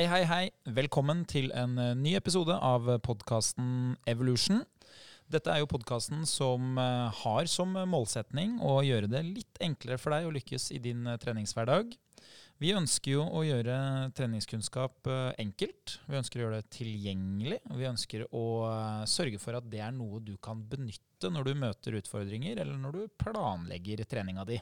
Hei, hei, hei. Velkommen til en eh, ny episode av podkasten Evolution. Dette er jo podkasten som eh, har som målsetning å gjøre det litt enklere for deg å lykkes i din eh, treningshverdag. Vi ønsker jo å gjøre treningskunnskap eh, enkelt. Vi ønsker å gjøre det tilgjengelig. Vi ønsker å eh, sørge for at det er noe du kan benytte når du møter utfordringer, eller når du planlegger treninga di.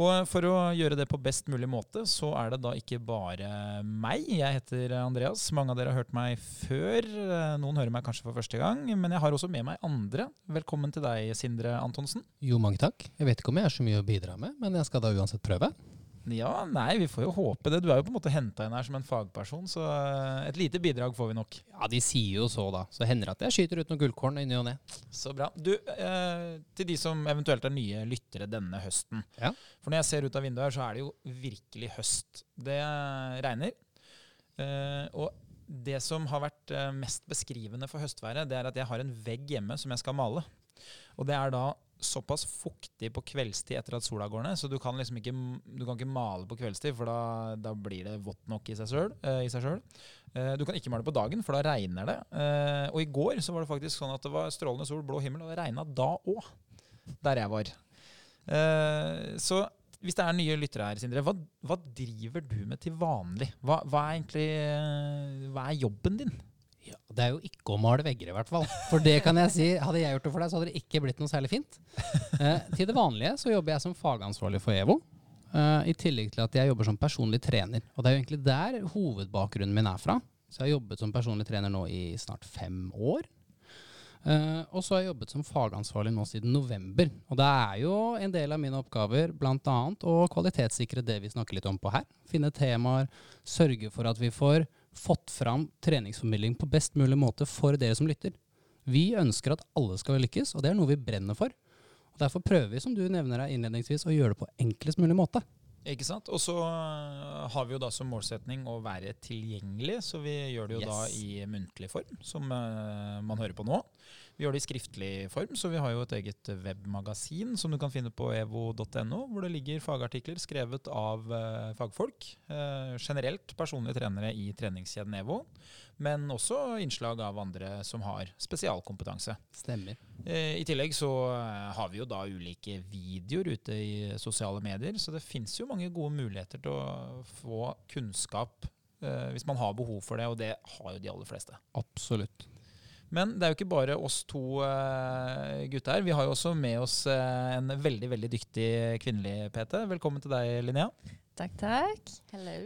Og for å gjøre det på best mulig måte, så er det da ikke bare meg. Jeg heter Andreas. Mange av dere har hørt meg før. Eh, Noen hører meg kanskje for første gang. Men jeg har også med meg andre. Velkommen til deg, Sindre Antonsen. Jo, mange takk. Jeg vet ikke om jeg har så mye å bidra med, men jeg skal da uansett prøve. Ja, nei, vi får jo håpe det. Du er jo på en måte henta inn her som en fagperson, så eh, et lite bidrag får vi nok. Ja, de sier jo så, da. Så hender det at jeg skyter ut noen gullkorn i ny og ne. Så bra. Du, eh, til de som eventuelt er nye lyttere denne høsten. Ja. For når jeg ser ut av vinduet her, så er det jo virkelig høst. Det regner. Eh, og det som har vært eh, mest beskrivende for høstværet, det er at jeg har en vegg hjemme som jeg skal male. Og det er da såpass fuktig på kveldstid etter at sola går ned, så du kan liksom ikke, du kan ikke male på kveldstid, for da, da blir det vått nok i seg sjøl. Eh, selv. Eh, du kan ikke male på dagen, for da regner det. Eh, og i går så var det faktisk sånn at det var strålende sol, blå himmel, og det regna da òg, der jeg var. Eh, så hvis det er nye lyttere her, Sindre, hva, hva driver du med til vanlig? Hva, hva er egentlig eh, hva er jobben din? Ja, det er jo ikke å male vegger, i hvert fall. For det kan jeg si, hadde jeg gjort det for deg, så hadde det ikke blitt noe særlig fint. Eh, til det vanlige så jobber jeg som fagansvarlig for EVO. eh, I tillegg til at jeg jobber som personlig trener. Og det er jo egentlig der hovedbakgrunnen min er fra. Så jeg har jobbet som personlig trener nå i snart fem år. Eh, og så har jeg jobbet som fagansvarlig nå siden november. Og det er jo en del av mine oppgaver bl.a. å kvalitetssikre det vi snakker litt om på her. Finne temaer, sørge for at vi får fått fram treningsformidling på best mulig måte for dere som lytter. Vi ønsker at alle skal lykkes, og det er noe vi brenner for. Og Derfor prøver vi, som du nevner her innledningsvis, å gjøre det på enklest mulig måte. Ikke sant? Og så øh, har vi jo da som målsetning å være tilgjengelig, så vi gjør det jo Yes. da i muntlig form, som øh, man hører på nå. Vi gjør det i skriftlig form, så vi har jo et eget webmagasin som du kan finne på evo.no, hvor det ligger fagartikler skrevet av øh, fagfolk. øh, generelt personlige trenere i treningskjeden EVO, men også innslag av andre som har spesialkompetanse. Stemmer. Eh, I tillegg så eh, har vi jo da ulike videoer ute i sosiale medier, så det fins jo mange gode muligheter til å få kunnskap eh, hvis man har behov for det, og det har jo de aller fleste. Absolutt. Men det er jo ikke bare oss to uh, gutter her. Vi har jo også med oss eh, en veldig veldig dyktig kvinnelig PT. Velkommen til deg, Linnea. Takk, takk. Hello.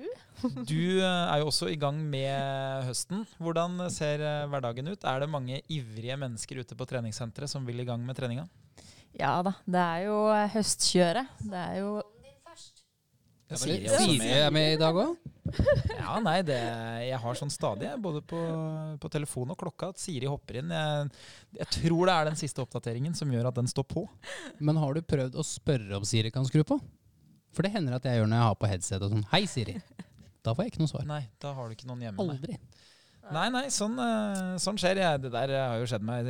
Du eh, er jo også i gang med høsten. Hvordan ser eh, hverdagen ut? Er det mange ivrige mennesker ute på treningssenteret som vil i gang med treninga? Ja da, det er jo høstkjøret. Det er jo Siri Siri er også med. med i dag òg. Ja, nei, det, jeg har sånn stadig, både på, på telefon og klokka, at Siri hopper inn. Jeg, jeg tror det er den siste oppdateringen som gjør at den står på. Men har du prøvd å spørre om Siri kan skru på? For det hender at jeg gjør når jeg har på headset og sånn Hei, Siri. Da får jeg ikke noe svar. Nei, da har du ikke noen hjemme. Aldri. Aldri. Nei, nei sånn, eh, sånn skjer. Jeg, det der har jo skjedd meg.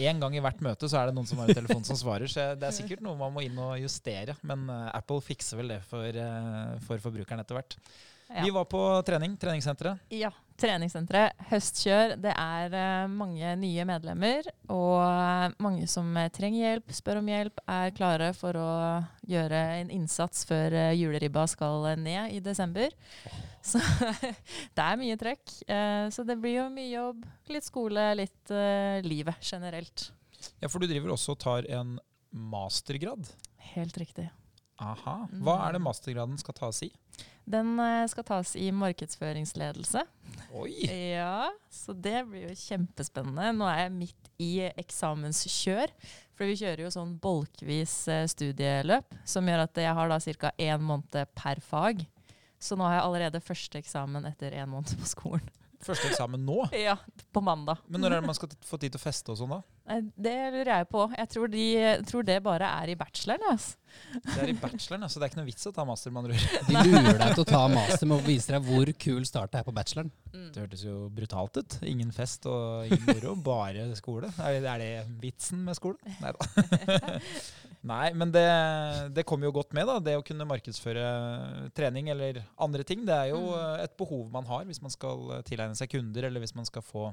Én gang i hvert møte så er det noen som har en telefon som svarer. Så det er sikkert noe man må inn og justere. Men eh, Apple fikser vel det for, eh, for forbrukeren etter hvert. Ja. Vi var på trening, treningssenteret. Ja, treningssenteret. Høstkjør. Det er eh, mange nye medlemmer, og eh, mange som eh, trenger hjelp, spør om hjelp, er klare for å gjøre en innsats før juleribba skal ned i desember. Så det er mye trøkk. Eh, så det blir jo mye jobb, litt skole, litt livet generelt. Ja, for du driver også og tar en mastergrad. Helt riktig. Aha. Hva er det mastergraden skal tas i? Den eh, skal tas i markedsføringsledelse. Oi! Ja, så det blir jo kjempespennende. Nå er jeg midt i eksamenskjør. For vi kjører jo sånn bolkvis eh, studieløp, som gjør at jeg har da ca. én måned per fag. Så nå har jeg allerede første eksamen etter én måned på skolen. Første eksamen nå? Ja, på mandag. Men når er det man skal få tid til å feste og sånn, da? Det lurer jeg på. Jeg tror, de, tror det bare er i bacheloren. Altså. Det er i bacheloren, altså. det er ikke noe vits å ta master, med andre ord. De lurer deg til å ta master med å vise deg hvor kul start det er på bacheloren. Det hørtes jo brutalt ut. Ingen fest og ingen moro, bare skole. Er det, er det vitsen med skole? Nei da. Nei, men det, det kommer jo godt med, da. Det å kunne markedsføre trening eller andre ting. Det er jo Mm. eh, et behov man har hvis man skal eh, tilegne seg kunder, eller hvis man skal få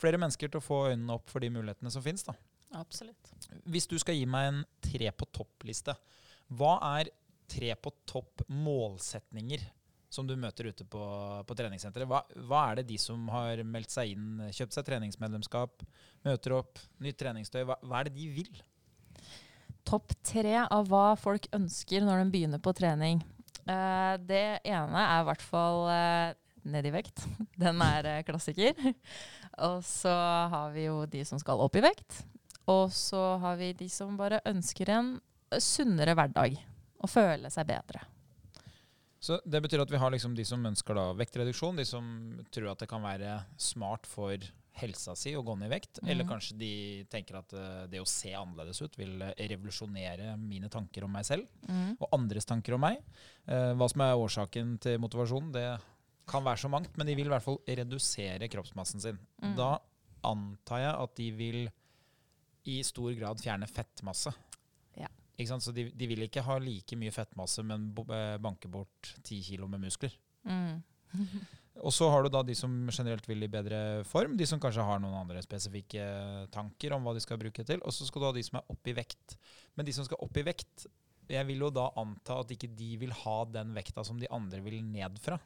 flere mennesker til å få øynene opp for de mulighetene som finnes. Da. Absolutt. Hvis du skal gi meg en tre på topp-liste, hva er tre på topp målsetninger som du møter ute på, på treningssenteret? Hva, hva er det de som har meldt seg inn, kjøpt seg treningsmedlemskap, møter opp, nytt treningstøy, hva, hva er det de vil? Topp tre av hva folk ønsker når de begynner på trening. Eh, det ene er i hvert fall eh, ned i vekt. Den er eh, klassiker. Og så har vi jo de som skal opp i vekt. Og så har vi de som bare ønsker en sunnere hverdag. Og føle seg bedre. Så det betyr at vi har liksom de som ønsker da vektreduksjon, de som tror at det kan være smart for helsa si og gå ned i vekt, eller Mhm. kanskje de tenker at eh, det å se annerledes ut vil eh, revolusjonere mine tanker om meg selv, og andres tanker om meg. Eh, hva som er årsaken til motivasjonen, det kan være så mangt, men de vil i hvert fall redusere kroppsmassen sin. Mm. Da antar jeg at de vil i stor grad fjerne fettmasse. Ja. Så de, de vil ikke ha like mye fettmasse, men banke bort ti kilo med muskler. Mm. Og så har du da de som generelt vil i bedre form, de som kanskje har noen andre spesifikke tanker om hva de skal bruke til, og så skal du ha de som er opp i vekt. Men de som skal opp i vekt, jeg vil jo da anta at ikke de vil ha den vekta som de andre vil ned fra.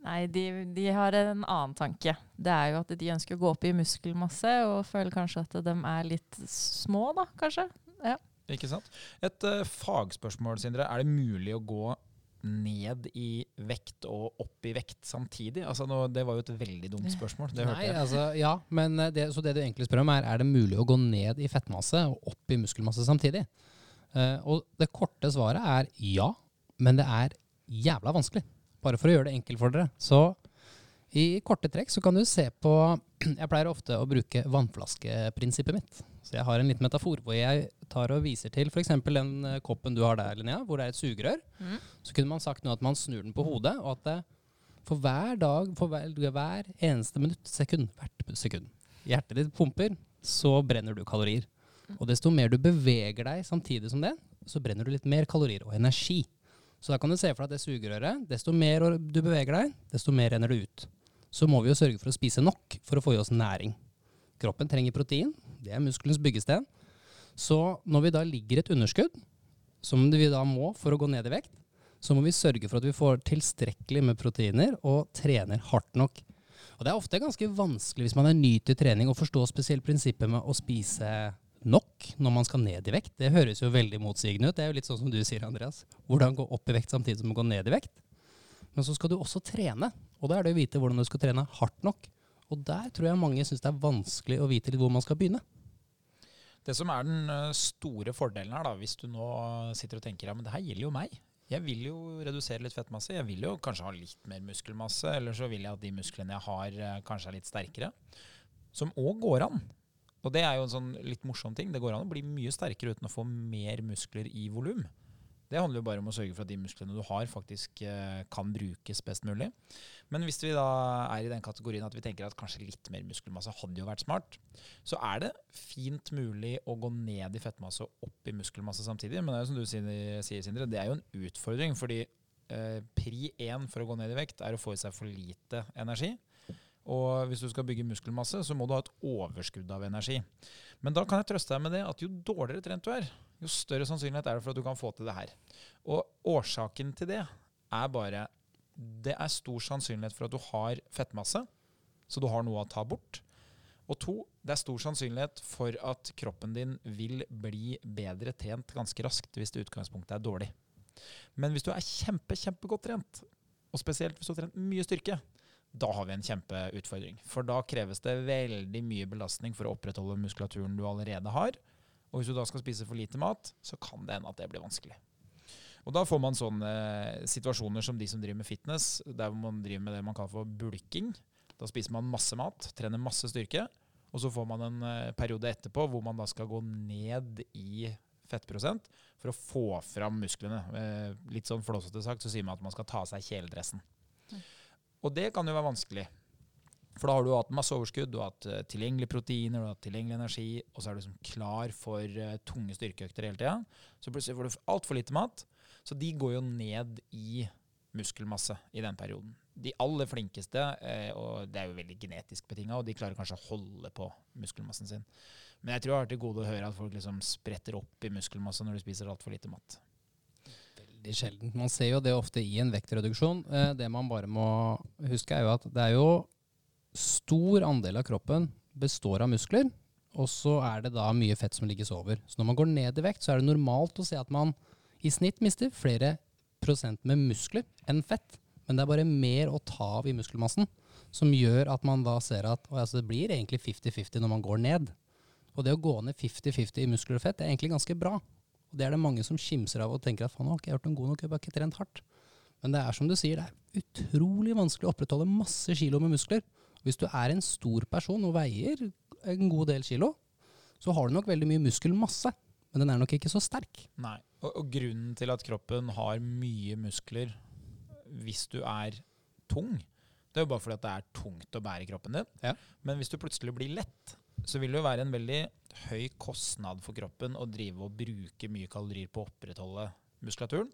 Nei, de, de har en annen tanke. Det er jo at de ønsker å gå opp i muskelmasse, og føler kanskje at de er litt små, da, kanskje. Ikke sant? Et uh, fagspørsmål, Sindre. Er det mulig å gå ned i vekt og opp i vekt samtidig? Altså nå, det var jo et veldig dumt spørsmål. Det Nei, altså, ja, men eh, det, så det du egentlig spør om er er det mulig å gå ned i fettmasse og opp i muskelmasse samtidig. Uh, og det korte svaret er ja, men det er jævla vanskelig. Bare for å gjøre det enkelt for dere. Så i korte trekk så kan du se på Jeg pleier ofte å bruke vannflaskeprinsippet mitt. Så jeg har en liten metafor hvor jeg tar og viser til f.eks. den eh, koppen du har der, Linnea, hvor det er et sugerør. Mm. Så kunne man sagt nå at man snur den på hodet, og at det, for hver dag, for hver, hver eneste minutt, sekund, hvert sekund, hjertet ditt pumper, så brenner du kalorier. Og desto mer du beveger deg samtidig som det, så brenner du litt mer kalorier og energi. Så da kan du se for deg at det sugerøret, desto mer du beveger deg, desto mer renner det ut. Så må vi jo sørge for å spise nok for å få i oss næring. Kroppen trenger protein, det er muskelens byggesten. Så når vi da ligger et underskudd, som vi da må for å gå ned i vekt, så må vi sørge for at vi får tilstrekkelig med proteiner og trener hardt nok. Og det er ofte ganske vanskelig hvis man er ny til trening å forstå spesielt prinsippet med å spise nok når man skal ned i vekt. Det høres jo veldig motsigende ut. Det er jo litt sånn som du sier, Andreas. Hvordan gå opp i vekt samtidig som å gå ned i vekt. Men så skal du også trene, og da er det å vite hvordan du skal trene hardt nok. Og der tror jeg mange syns det er vanskelig å vite litt hvor man skal begynne. Det som er den eh, store fordelen her, da, hvis du nå sitter og tenker ja, men det her gjelder jo meg. Jeg vil jo redusere litt fettmasse. Jeg vil jo kanskje ha litt mer muskelmasse, eller så vil jeg at de musklene jeg har, eh, kanskje er litt sterkere. Som òg går an. Og det er jo en sånn litt morsom ting. Det går an å bli mye sterkere uten å få mer muskler i volum. Det handler jo bare om å sørge for at de musklene du har, faktisk eh, kan brukes best mulig. Men hvis vi da er i den kategorien at vi tenker at kanskje litt mer muskelmasse hadde jo vært smart, så er det fint mulig å gå ned i fettmasse og opp i muskelmasse samtidig. Men det er jo som du sier, Sindre, det er jo en utfordring. Fordi eh, pri én for å gå ned i vekt er å få i seg for lite energi. Og hvis du skal bygge muskelmasse, så må du ha et overskudd av energi. Men da kan jeg trøste deg med det at jo dårligere trent du er, jo større sannsynlighet er det for at du kan få til det her. Og årsaken til det er bare Det er stor sannsynlighet for at du har fettmasse, så du har noe å ta bort. Og to, det er stor sannsynlighet for at kroppen din vil bli bedre trent ganske raskt hvis det utgangspunktet er dårlig. Men hvis du er kjempe, kjempegodt trent, og spesielt hvis du har trent mye styrke, da har vi en kjempeutfordring. For da kreves det veldig mye belastning for å opprettholde muskulaturen du allerede har. Og hvis du da skal spise for lite mat, så kan det hende at det blir vanskelig. Og da får man sånne eh, situasjoner som de som driver med fitness, der man driver med det man kaller for bulking. Da spiser man masse mat, trener masse styrke, og så får man en eh, periode etterpå hvor man da skal gå ned i fettprosent for å få fram musklene. Eh, litt sånn flåsete sagt så sier man at man skal ta av seg kjeledressen. Og det kan jo være vanskelig. For da har du hatt masse overskudd, du har hatt eh, tilgjengelige proteiner, du har hatt tilgjengelig energi, og så er du liksom klar for eh, tunge styrkeøkter hele tida. Så plutselig får du altfor lite mat. Så de går jo ned i muskelmasse i den perioden. De aller flinkeste, eh, og det er jo veldig genetisk betinga, og de klarer kanskje å holde på muskelmassen sin. Men jeg tror jeg har til gode å høre at folk liksom spretter opp i muskelmasse når de spiser altfor lite mat. Veldig sjeldent. Man ser jo det ofte i en vektreduksjon. Det man bare må huske, er jo at det er jo stor andel av kroppen består av muskler, og så er det da mye fett som ligges over. Så når man går ned i vekt, så er det normalt å se at man i snitt mister flere prosent med muskler enn fett. Men det er bare mer å ta av i muskelmassen som gjør at man da ser at altså det blir egentlig 50-50 når man går ned. Og det å gå ned 50-50 i muskler og fett det er egentlig ganske bra. Og det er det mange som skimser av og tenker at faen, har ikke jeg gjort noen god nok, jeg har ikke trent hardt. Men det er som du sier, det er utrolig vanskelig å opprettholde masse kilo med muskler. Hvis du er en stor person og veier en god del kilo, så har du nok veldig mye muskelmasse, men den er nok ikke så sterk. Nei. Og, og grunnen til at kroppen har mye muskler hvis du er tung, det er jo bare fordi det er tungt å bære kroppen din. Ja. Men hvis du plutselig blir lett, så vil det jo være en veldig høy kostnad for kroppen å drive og bruke mye kalorier på å opprettholde muskulaturen.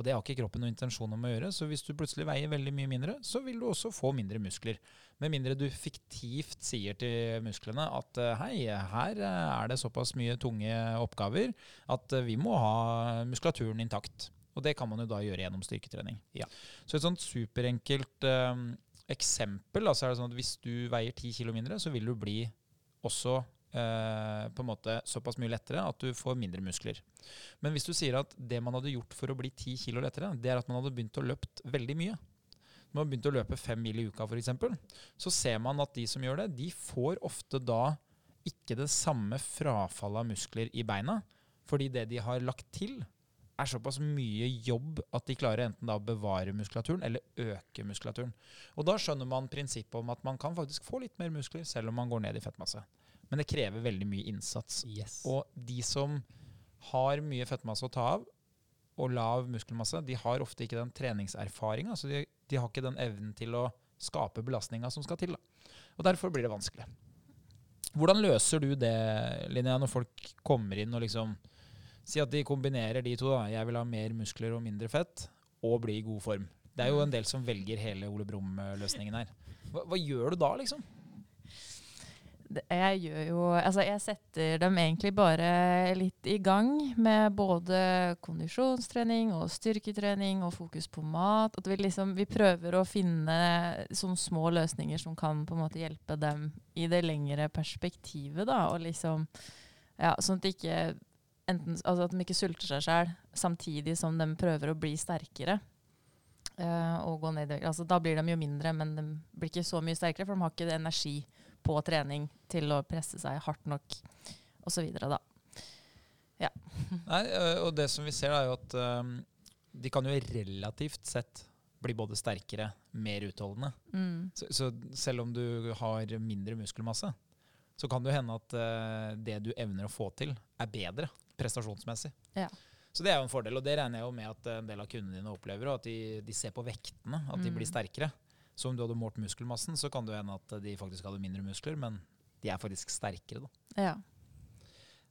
Og det har ikke kroppen noen intensjon om å gjøre, så hvis du plutselig veier veldig mye mindre, så vil du også få mindre muskler. Med mindre du fiktivt sier til musklene at eh, hei, her eh, er det såpass mye tunge oppgaver at eh, vi må ha muskulaturen intakt. Og det kan man jo da gjøre gjennom styrketrening. Ja. Så et sånt superenkelt eh, eksempel, altså er det sånn at hvis du veier 10 kg mindre, så vil du bli også på en måte såpass mye lettere at du får mindre muskler. Men hvis du sier at det man hadde gjort for å bli 10 kilo lettere, det er at man hadde begynt å løpt veldig mye. Man har begynt å løpe fem mil i uka f.eks., så ser man at de som gjør det, de får ofte da ikke det samme frafallet av muskler i beina, fordi det de har lagt til, er såpass mye jobb at de klarer enten å bevare muskulaturen eller øke muskulaturen. Og da skjønner man prinsippet om at man kan faktisk få litt mer muskler selv om man går ned i fettmasse. Men det krever veldig mye innsats. Yes. Og de som har mye fettmasse å ta av, og lav muskelmasse, de har ofte ikke den treningserfaringa. Så de, de har ikke den evnen til å skape belastninga som skal til. Da. Og derfor blir det vanskelig. Hvordan løser du det, Linnea, når folk kommer inn og liksom Si at de kombinerer de to. da. Jeg vil ha mer muskler og mindre fett, og bli i god form. Det er jo en del som velger hele Ole Brumm-løsningen her. Hva, hva gjør du da, liksom? Det- Jeg gjør jo Altså, jeg setter dem egentlig bare litt i gang med både kondisjonstrening og styrketrening og fokus på mat. At vi liksom Vi prøver å finne sånne små løsninger som kan på en måte hjelpe dem i det lengre perspektivet, da. Og liksom Ja, sånn at de ikke enten Altså at de ikke sulter seg sjøl samtidig som de prøver å bli sterkere. Uh, og gå ned i. Altså, da blir de jo mindre, men de blir ikke så mye sterkere, for de har ikke energi på trening til å presse seg hardt nok, osv. da. Nei, og det som vi ser, er jo at ø, de kan jo relativt sett bli både sterkere, mer utholdende. Mm. Så, så selv om du har mindre muskelmasse, så kan det hende at ø, det du evner å få til, er bedre prestasjonsmessig. Ja. Så det er jo en fordel, og det regner jeg jo med at en del av kundene dine opplever, og at de, de ser på vektene, at de Mm. blir sterkere. Så om du hadde målt muskelmassen, så kan det jo hende at de faktisk hadde mindre muskler, men de er faktisk sterkere, da. Ja.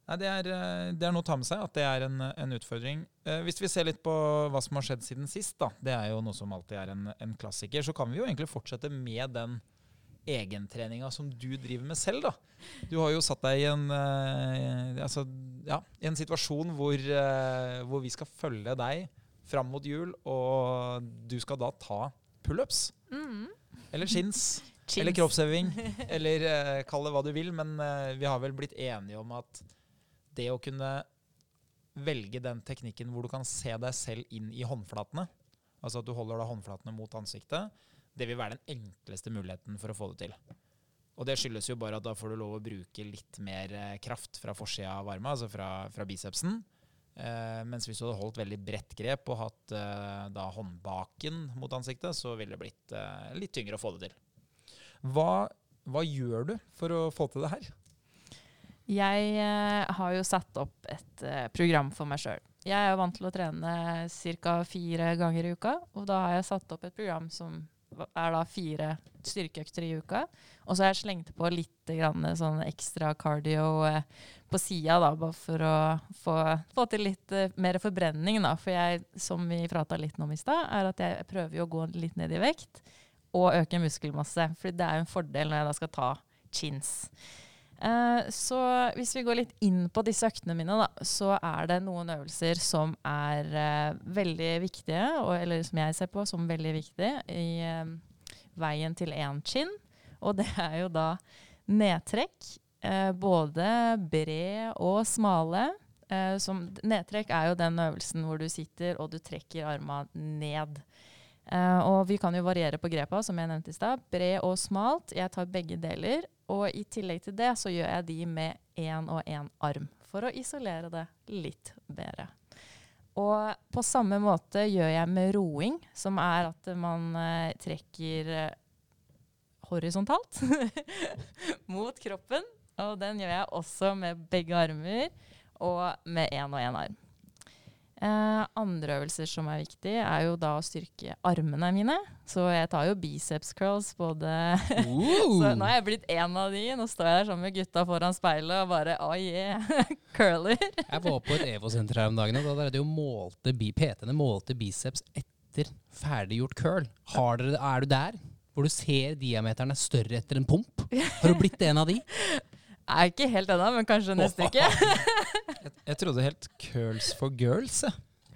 Nei, det er, eh, det er noe å ta med seg, at det er en, en utfordring. Eh, hvis vi ser litt på hva som har skjedd siden sist, da, det er jo noe som alltid er en, en klassiker, så kan vi jo egentlig fortsette med den egentreninga som du driver med selv. da. Du har jo satt deg i en, eh, altså, ja, i en situasjon hvor, eh, hvor vi skal følge deg fram mot jul, og du skal da ta pullups. Mm. Eller chins. Eller kroppsøving. eller uh, kall det hva du vil. Men uh, vi har vel blitt enige om at det å kunne velge den teknikken hvor du kan se deg selv inn i håndflatene, altså at du holder da håndflatene mot ansiktet, det vil være den enkleste muligheten for å få det til. Og det skyldes jo bare at da får du lov å bruke litt mer eh, kraft fra forsida av armen, altså fra, fra bicepsen. Eh, mens hvis du hadde holdt veldig bredt grep og hatt eh, da håndbaken mot ansiktet, så ville det blitt eh, litt tyngre å få det til. Hva, hva gjør du for å få til det her? Jeg eh, har jo satt opp et eh, program for meg sjøl. Jeg er vant til å trene ca. fire ganger i uka, og da har jeg satt opp et program som er da fire styrkeøkter i uka. Og så har jeg slengt på litt sånn ekstra cardio eh, på sida, da, bare for å få, få til litt eh, mer forbrenning. Da. For jeg, som vi prata litt om i stad, er at jeg prøver å gå litt ned i vekt og øke muskelmasse. For det er jo en fordel når jeg da skal ta chins. Eh, så hvis vi går litt inn på disse øktene mine, da, så er det noen øvelser som er eh, veldig viktige, eller som jeg ser på som veldig viktige, i eh, veien til én chin. Og det er jo da nedtrekk. Både bred og smale. Som, nedtrekk er jo den øvelsen hvor du sitter og du trekker armene ned. Uh, og vi kan jo variere på grepa, som jeg nevnte i stad. Bred og smalt. Jeg tar begge deler. Og i tillegg til det så gjør jeg de med én og én arm, for å isolere det litt bedre. Og på samme måte gjør jeg med roing, som er at man eh, trekker eh, horisontalt mot kroppen. Og den gjør jeg også med begge armer og med én og én arm. Eh, andre øvelser som er viktig, er jo da å styrke armene mine. Så jeg tar jo biceps curls både Så nå har jeg blitt en av de. Nå står jeg der sammen med gutta foran speilet og bare oh yeah, curler. Jeg var på et EVO-senter her om dagen, og da er det jo målte PT-ene målte biceps etter ferdiggjort curl. Har dere, er du der? Hvor du ser diameteren er større etter en pump? Har du blitt en av de? Er ikke helt ennå, men kanskje neste uke. Jeg, jeg trodde helt curls for girls.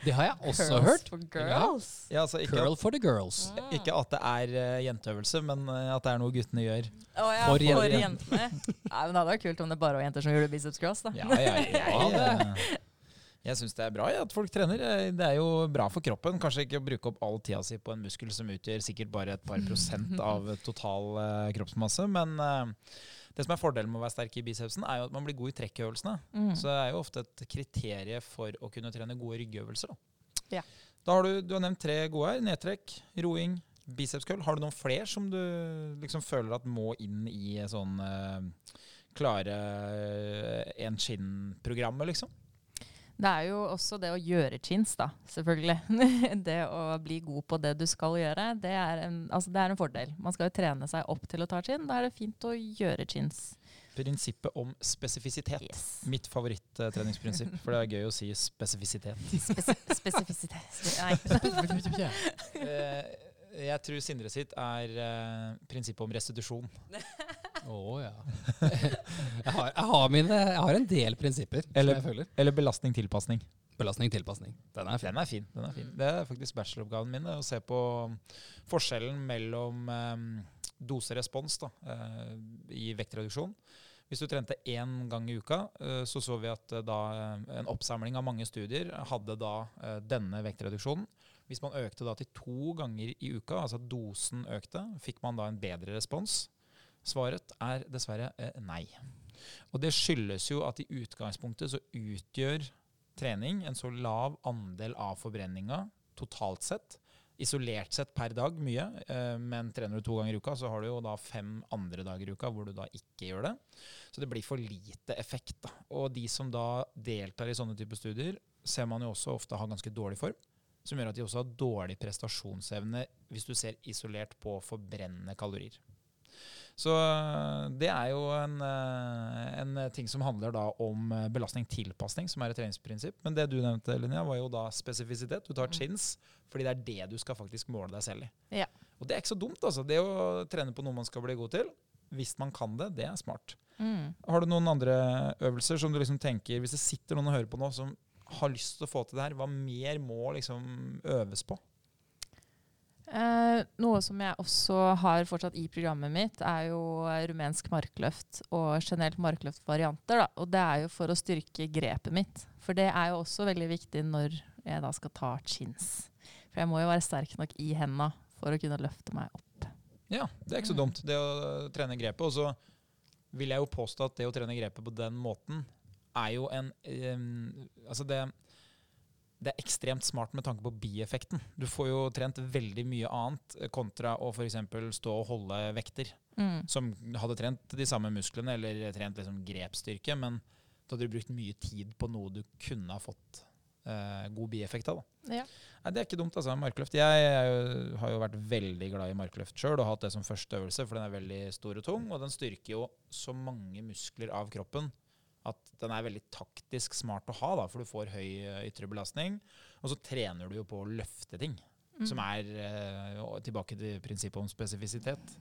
Det har jeg også Curls hørt. for girls. Ja, altså ikke, Curl for the girls. Mm. ikke at det er uh, jenteøvelse, men uh, at det er noe guttene gjør. Å ja, For for, jentene. Nei, men Det hadde vært kult om det bare var jenter som gjorde biceps cross. da. Ja, ja, ja, jeg, jeg syns det er bra ja, at folk trener. Eh, Det er jo bra for kroppen. Kanskje ikke å bruke opp all tida si på en muskel som utgjør sikkert bare et par prosent av total uh, kroppsmasse. Men eh, det som er fordelen med å være sterk i bicepsen, er jo at man blir god i trekkøvelsene. Mm. Så det er jo ofte et kriterium for å kunne trene gode ryggøvelser. Da, Ja. da har du, du har nevnt tre gode her. Nedtrekk, roing, bicepskøll. Har du noen flere som du liksom føler at må inn i sånn uh, klare en skinn-programmet, liksom? Det er jo også det å gjøre chins, da, selvfølgelig. det å bli god på det du skal gjøre, det er, en, altså det er en fordel. Man skal jo trene seg opp til å ta chin. Da er det fint å gjøre chins. Prinsippet om spesifisitet. Yes. Mitt favorittreningsprinsipp, for det er gøy å si spesifisitet. Spesi spesifisitet. Nei. Eh, jeg tror Sindre sitt er eh, prinsippet om restitusjon. Å ja. Jeg har, jeg, har mine, jeg har en del prinsipper Eller- som jeg føler. Eller belastning-tilpasning. Belastning, tilpasning. Den. Den er fin. den er fin. Det er faktisk bacheloroppgaven min, å se på forskjellen mellom eh, dose-respons da, eh, i vektreduksjon. Hvis du trente én gang i uka, eh, så så vi at eh, da en oppsamling av mange studier hadde da denne vektreduksjonen. Hvis man økte da til to ganger i uka, altså dosen økte, fikk man da en bedre respons. Svaret er dessverre eh, nei. Og det skyldes jo at i utgangspunktet så utgjør trening en så lav andel av forbrenninga totalt sett. Isolert sett per dag mye, eh, men trener du to ganger i uka, så har du jo da fem andre dager i uka hvor du da ikke gjør det. Så det blir for lite effekt. da. Og de som da deltar i sånne typer studier, ser man jo også ofte har ganske dårlig form. Som gjør at de også har dårlig prestasjonsevne hvis du ser isolert på å forbrenne kalorier. Så øh, det er jo en, øh, en ting som handler da om øh, belastning-tilpasning, som er et treningsprinsipp. Men det du nevnte, Linnea, var jo da spesifisitet. Du tar Mm. chins, fordi det er det du skal faktisk måle deg selv i. Ja. Og det er ikke så dumt, altså. Det å trene på noe man skal bli god til, hvis man kan det, det er smart. Mm. Har du noen andre øvelser som du liksom tenker, hvis det sitter noen og hører på nå, som har lyst til å få til det her, hva mer må liksom øves på? Eh, noe som jeg også har fortsatt i programmet mitt, er jo eh, rumensk markløft og generelt markløftvarianter. Da. Og det er jo for å styrke grepet mitt. For det er jo også veldig viktig når jeg da skal ta chins. For jeg må jo være sterk nok i henda for å kunne løfte meg opp. Ja, det er ikke så Mm. dumt, det å trene grepet. Og så vil jeg jo påstå at det å trene grepet på den måten er jo en um, Altså, det, det er ekstremt smart med tanke på bieffekten. Du får jo trent veldig mye annet eh, kontra å f.eks. stå og holde vekter. Mm. Som hadde trent de samme musklene, eller trent liksom grepsstyrke, men da hadde du brukt mye tid på noe du kunne ha fått eh, god bieffekt av. Ja. Nei, Det er ikke dumt, altså. Markløft. Jeg, jeg har jo vært veldig glad i markløft sjøl og hatt det som første øvelse, for den er veldig stor og tung, og den styrker jo så mange muskler av kroppen at den er veldig taktisk smart å ha, da, for du får høy eh, ytre belastning. Og så trener du jo på å løfte ting, Mm. som er eh, tilbake til prinsippet om spesifisitet.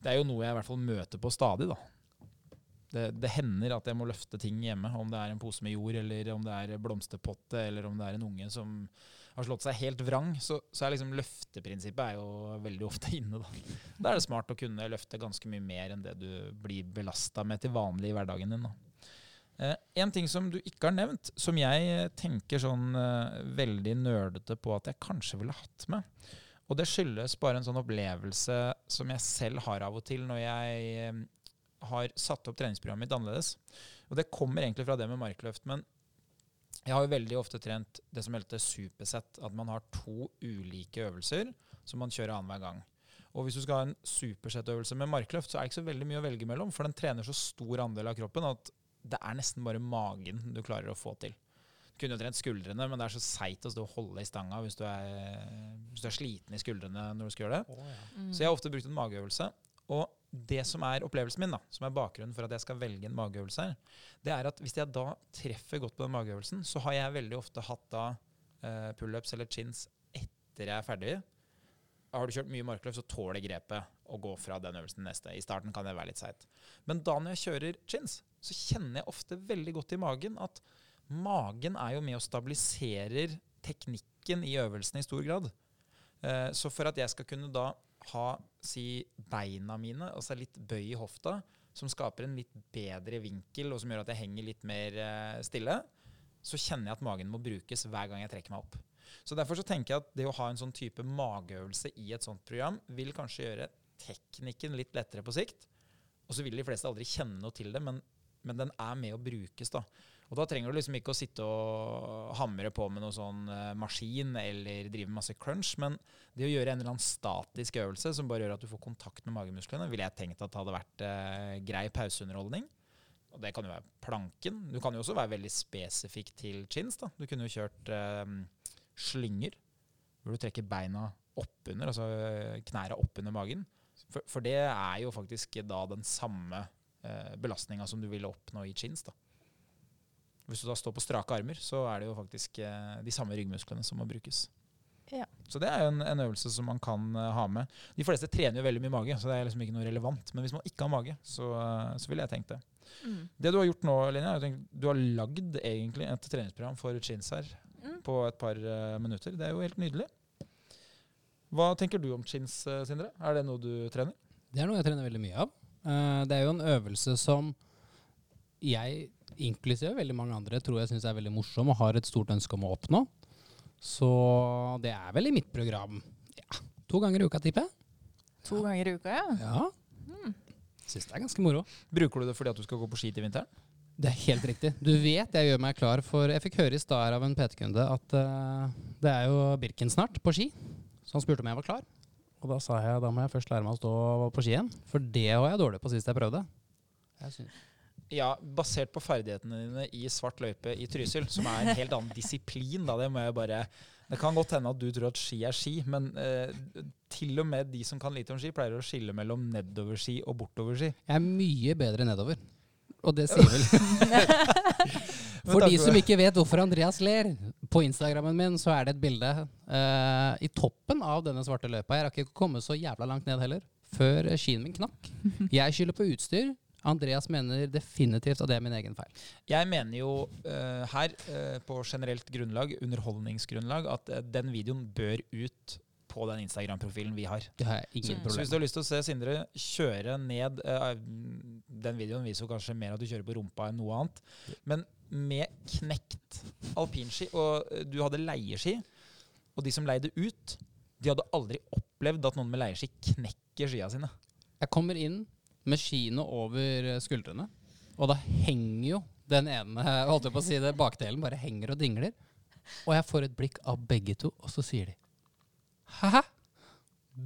Det er jo noe jeg i hvert fall møter på stadig, da. Det, det hender at jeg må løfte ting hjemme, om det er en pose med jord, eller om det er blomsterpotte, eller om det er en unge som har slått seg helt vrang, så, så er liksom løfteprinsippet er jo veldig ofte inne. Da. da er det smart å kunne løfte ganske mye mer enn det du blir belasta med til vanlig i hverdagen din. Da. Eh, en ting som du ikke har nevnt, som jeg tenker sånn eh, veldig nerdete på at jeg kanskje ville hatt med, og det skyldes bare en sånn opplevelse som jeg selv har av og til når jeg eh, har satt opp treningsprogrammet mitt annerledes. Og det kommer egentlig fra det med markløft, men jeg har jo veldig ofte trent det som heter supersett. At man har to ulike øvelser som man kjører annenhver gang. Og hvis du skal ha en supersettøvelse med markløft, så er det ikke så veldig mye å velge mellom, for den trener så stor andel av kroppen at det er nesten bare magen du klarer å få til. Du kunne jo trent skuldrene, men det er så seigt å stå og holde i stanga hvis du, er, hvis du er sliten i skuldrene når du skal gjøre det. Mm. Så jeg har ofte brukt en mageøvelse. Og det som er opplevelsen min, da, som er bakgrunnen for at jeg skal velge en mageøvelse her, det er at hvis jeg da treffer godt på den mageøvelsen, så har jeg veldig ofte hatt da eh, pullups eller chins etter jeg er ferdig. Har du kjørt mye markløft, så tåler grepet å gå fra den øvelsen neste. I starten kan det være litt seigt. Men da når jeg kjører chins, så kjenner jeg ofte veldig godt i magen at magen er jo med og stabiliserer teknikken i øvelsen i stor grad. Eh, så for at jeg skal kunne da ha si, beina mine, altså litt bøy i hofta, som skaper en litt bedre vinkel, og som gjør at jeg henger litt mer eh, stille, så kjenner jeg at magen må brukes hver gang jeg trekker meg opp. Så Derfor så tenker jeg at det å ha en sånn type mageøvelse i et sånt program vil kanskje gjøre teknikken litt lettere på sikt. Og så vil de fleste aldri kjenne noe til det, men, men den er med å brukes. da. Og da trenger du liksom ikke å sitte og hamre på med noe sånn eh, maskin eller drive masse crunch, men det å gjøre en eller annen statisk øvelse som bare gjør at du får kontakt med magemusklene, ville jeg tenkt at hadde vært eh, grei pauseunderholdning. Og det kan jo være planken. Du kan jo også være veldig spesifikk til chins. da. Du kunne jo kjørt eh, slynger, hvor du trekker beina oppunder, altså knæra oppunder magen. For, for det er jo faktisk da den samme eh, belastninga som du ville oppnå i chins. da. Hvis du da står på strake armer, så er det jo faktisk eh, de samme ryggmusklene som må brukes. Ja. Så det er jo en, en øvelse som man kan eh, ha med. De fleste trener jo veldig mye mage, så det er liksom ikke noe relevant. Men hvis man ikke har mage, så, eh, så ville jeg tenkt det. Mm. Det du har gjort nå, Linja, er at du har lagd egentlig et treningsprogram for chins her Mm. på et par uh, minutter. Det er jo helt nydelig. Hva tenker du om chins, eh, Sindre? Er det noe du trener? Det er noe jeg trener veldig mye av. Eh, det er jo en øvelse som jeg, inklusive veldig mange andre, tror jeg syns er veldig morsom og har et stort ønske om å oppnå. Så det er vel i mitt program ja, to ganger i uka, tipper jeg. To ganger i uka, ja. Ja. Mm. Syns det er ganske moro. Bruker du det fordi at du skal gå på ski til vinteren? Det er helt riktig. Du vet jeg gjør meg klar for Jeg fikk høre i stad av en PT-kunde at uh, det er jo Birken snart, på ski. Så han spurte om jeg var klar. Og da sa jeg da må jeg først lære meg å stå på ski igjen. For det var jeg dårlig på sist jeg prøvde. Jeg synes. Ja, basert på ferdighetene dine i svart løype i Trysil, som er en helt annen disiplin, da, det må jeg bare Det kan godt hende at du tror at ski er ski, men eh, til og med de som kan lite om ski, pleier å skille mellom nedoverski og bortoverski. Jeg er mye bedre nedover. Og det sier vel For de som ikke vet hvorfor Andreas ler, på Instagrammen min så er det et bilde uh, i toppen av denne svarte løypa. Jeg rakk ikke å komme så jævla langt ned heller, før eh, skien min knakk. Jeg skylder på utstyr. Andreas mener definitivt at det er min egen feil. Jeg mener jo uh, her, uh, på generelt grunnlag, underholdningsgrunnlag, at den videoen bør ut på den Instagram-profilen vi har. Det har jeg Så, ingen så hvis du har lyst til å se Sindre kjøre ned uh, Den videoen viser jo kanskje mer at du kjører på rumpa enn noe annet. Men med knekt alpinski, og eh, du hadde leieski, og de som leide ut, de hadde aldri opplevd at noen med leieski knekker skia sine. Jeg kommer inn med skiene over eh, skuldrene, og da henger jo den ene holdt jeg på å si det, bakdelen bare henger og dingler. Og jeg får et blikk av begge to, og så sier de Hæ?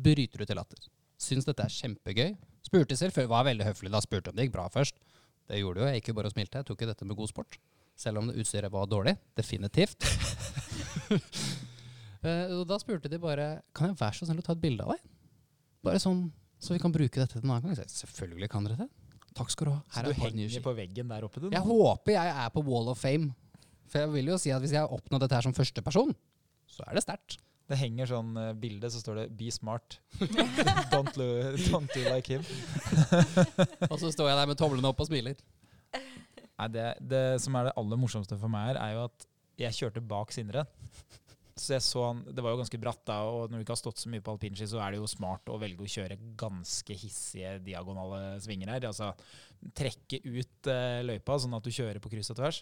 Bryter ut i latter. Syns dette er kjempegøy. Spurte selv var veldig høflig da, spurte om det gikk bra først. Det gjorde jo, jeg gikk jo bare og smilte. Jeg tok jo dette med god sport. Selv om det utstyret var dårlig. Definitivt. Eh, og da spurte de bare Kan jeg være så snill å ta et bilde av deg? Bare sånn, så vi kan bruke dette til en annen gang. Jeg sa, Selvfølgelig kan dere det. Takk skal du ha. Så du er henger på veggen der oppe, du? Jeg håper jeg er på Wall of Fame. For jeg vil jo si at hvis jeg har oppnådd dette her som førsteperson, så er det sterkt. Det henger sånn uh, bilde, så står det 'Be smart'. don't, lo, don't do like him. Og så står jeg der med tomlene opp og smiler. Nei, det, det som er det aller morsomste for meg her, er jo at jeg kjørte bak Sindre. Så jeg så han, Det var jo ganske bratt, da, og når du ikke har stått så mye på alpinski, så er det jo smart å velge å kjøre ganske hissige diagonale svinger her. Altså trekke ut eh, løypa, sånn at du kjører på kryss og tvers.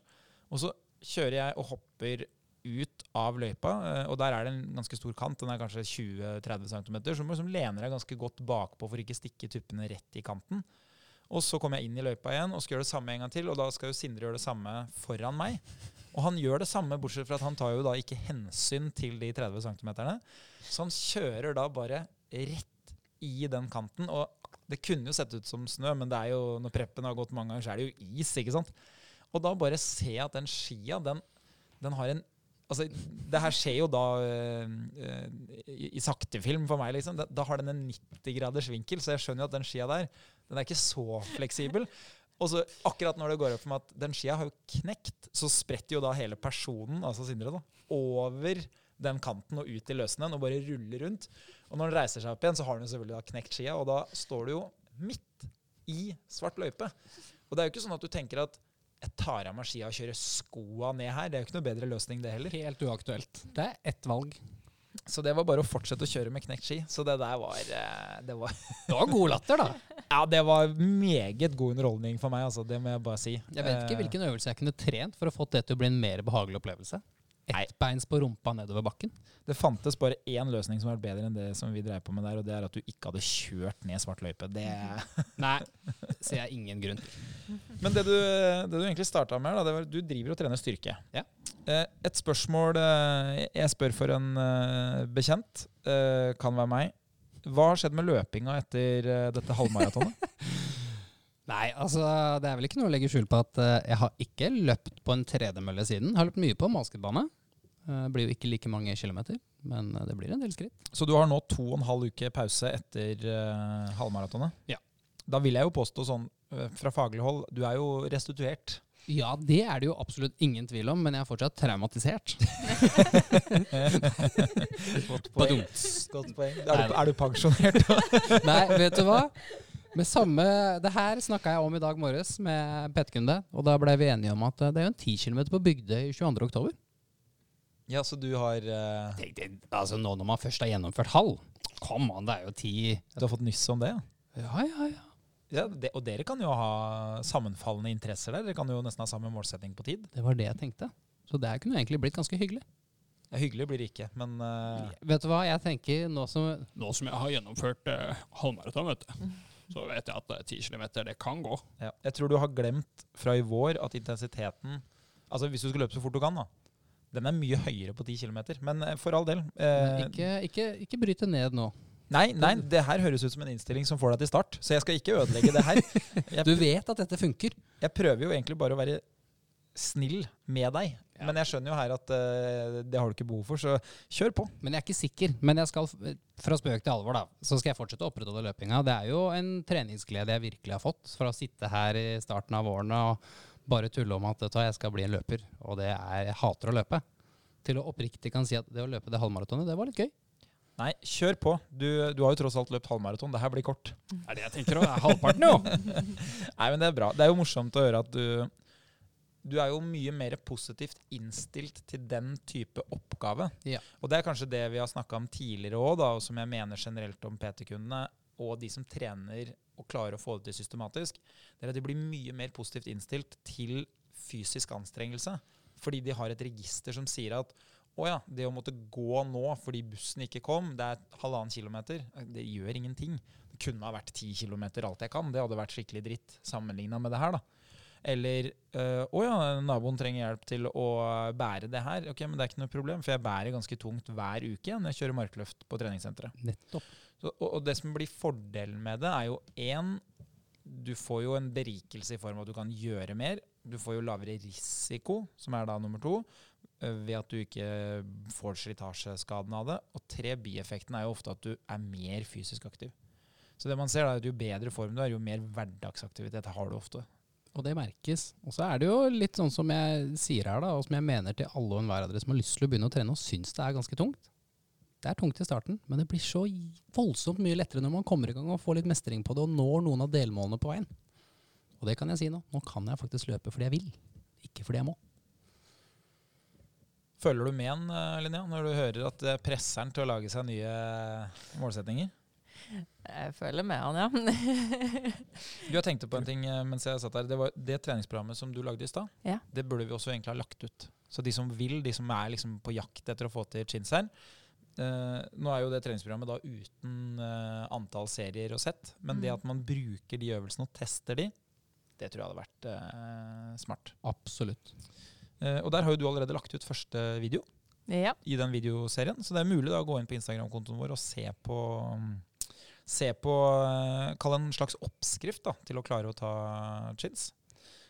Og så kjører jeg og hopper ut av løypa, eh, og der er det en ganske stor kant. Den er kanskje 20-30 cm, så du må liksom lene deg ganske godt bakpå for ikke stikke tuppene rett i kanten. Og så kommer jeg inn i løypa igjen og skal gjøre det samme en gang til. Og da skal jo Sindre gjøre det samme foran meg. Og han gjør det samme, bortsett fra at han tar jo da ikke hensyn til de 30 cm. Så han kjører da bare rett i den kanten. Og det kunne jo sett ut som snø, men det er jo, når preppen har gått mange ganger, så er det jo is. ikke sant? Og da bare jeg at den skia, den, den har en Altså, det her skjer jo da uh, i, i saktefilm for meg, liksom. Da, da har den en 90 graders vinkel, så jeg skjønner jo at den skia der, den er ikke så fleksibel. Og så akkurat når det går opp for meg at den skia har jo knekt, så spretter jo da hele personen, altså Sindre, da, over den kanten og ut i løssnøen og bare ruller rundt. Og når den reiser seg opp igjen, så har den jo selvfølgelig da knekt skia, og da står du jo midt i svart løype. Og det er jo ikke sånn at du tenker at jeg tar av meg skia og kjører skoa ned her. Det er jo ikke noe bedre løsning, det heller. Helt uaktuelt. Det er ett valg. Så det var bare å fortsette å kjøre med knekt ski. Så det der var, eh, det var Det var god latter, da. Ja, det var meget god underholdning for meg, altså. Det må jeg bare si. Jeg vet ikke Eh, hvilken øvelse jeg kunne trent for å få det til å bli en mer behagelig opplevelse. Ettbeins på rumpa nedover bakken. Det fantes bare én løsning som var bedre enn det som vi dreiv på med der, og det er at du ikke hadde kjørt ned svart løype. Det Nei, ser jeg ingen grunn til. Men det du, det du egentlig starta med, da, det var at du driver og trener styrke. Ja. Eh, Et spørsmål eh, jeg spør for en eh, bekjent, kan være meg. Hva har skjedd med løpinga etter dette halvmaratonet? Nei, altså det er vel ikke noe å legge skjul på at eh, jeg har ikke løpt på en tredemølle siden. Jeg har løpt mye på basketbane. Uh, blir jo ikke like mange kilometer, men eh, det blir en del skritt. Så du har nå to og en halv uke pause etter eh, halvmaratonet? Ja. Da vil jeg jo påstå sånn eh, fra faglig hold, du er jo restituert. Ja, det er det jo absolutt ingen tvil om, men jeg er fortsatt traumatisert. Godt poeng. Godt poeng. Er, du, er du pensjonert? Nei, vet du hva? Med samme, det her snakka jeg om i dag morges med PT-kunde, og da ble vi enige om at eh, det er jo en 10 km på Bygdøy 22. oktober. ja, så du har uh... Tenk deg, altså nå når man først har gjennomført halv, kom an, det er jo 10 Du har fått nyss om det? ja? Ja, ja, ja. Ja, det, og dere kan jo ha sammenfallende interesser der. Dere kan jo nesten ha samme målsetting på tid. Det var det jeg tenkte. Så det her kunne egentlig blitt ganske hyggelig. Ja, hyggelig blir det ikke, men uh... Vet du hva, jeg tenker nå som Nå som jeg har gjennomført uh, halvmaraton, vet du, så vet jeg at eh, 10 km, det kan gå. ja. jeg tror du har glemt fra i vår at intensiteten Altså Hvis du skal løpe så fort du kan, da. Den er mye høyere på 10 km. Men eh, for all del. eh, Ikke, ikke, ikke bryt det ned nå. Nei, nei, det her høres ut som en innstilling som får deg til start, så jeg skal ikke ødelegge det her. Jeg, Du vet at dette funker. jeg prøver jo egentlig bare å være snill med deg, Ja. men jeg skjønner jo her at uh, det har du ikke behov for, så kjør på. Men jeg er ikke sikker. Men jeg skal, fra spøk til alvor, da, så skal jeg fortsette å opprettholde løpinga. Det er jo en treningsglede jeg virkelig har fått fra å sitte her i starten av årene og bare tulle om at jeg skal bli en løper. Og det er Jeg hater å løpe. Til å oppriktig kan si at det å løpe det halvmaratonet, det var litt gøy. Nei, kjør på. Du, du har jo tross alt løpt halvmaraton. Det her blir kort. Det er det jeg tenker òg. Det er halvparten, jo. Nei, men det er bra. Det er jo morsomt å høre at du Du er jo mye mer positivt innstilt til den type oppgave. Ja. Og det er kanskje det vi har snakka om tidligere òg, og som jeg mener generelt om PT-kundene og de som trener og klarer å få det til systematisk, det er at de blir mye mer positivt innstilt til fysisk anstrengelse. Fordi de har et register som sier at å ja, det å måtte gå nå fordi bussen ikke kom, det er halvannen kilometer. Det gjør ingenting. Det kunne ha vært ti kilometer alt jeg kan. Det hadde vært skikkelig dritt sammenligna med det her, da. Eller øh, å ja, naboen trenger hjelp til å bære det her. Ok, men det er ikke noe problem, for jeg bærer ganske tungt hver uke når jeg kjører markløft på treningssenteret. Nettopp. Så, og, og det som blir fordelen med det, er jo én Du får jo en berikelse i form av at du kan gjøre mer. du får jo lavere risiko, som er da nummer to, eh, ved at du ikke får slitasjeskaden av det. Og tre, bieffekten er jo ofte at du er mer fysisk aktiv. Så det man ser da, er at jo bedre form du er, jo mer hverdagsaktivitet har du ofte. Og det merkes. Og så er det jo litt sånn som jeg sier her, da, og som jeg mener til alle og enhver av dere som har lyst til å begynne å trene og syns det er ganske tungt. Det er tungt i starten, men det blir så voldsomt mye lettere når man kommer i gang og får litt mestring på det og når noen av delmålene på veien. Og det kan jeg si nå. Nå kan jeg faktisk løpe fordi jeg vil, ikke fordi jeg må. Følger du med en, eh, Linnea, når du hører at det presser den til å lage seg nye målsetninger? Jeg føler med han, ja. Du har tenkt på en ting eh, mens jeg satt der. Det var det treningsprogrammet som du lagde i stad. Ja. Det burde vi også egentlig ha lagt ut. Så de som vil, de som er liksom på jakt etter å få til chinseren eh, Nå er jo det treningsprogrammet da uten eh, antall serier og sett, men det Mm. at man bruker de øvelsene og tester de, det tror jeg hadde vært eh, smart. Absolutt. Eh, og der har jo du allerede lagt ut første video Ja. i den videoserien, så det er mulig da å gå inn på Instagram-kontoen vår og se på Se på Kall det en slags oppskrift da, til å klare å ta chins.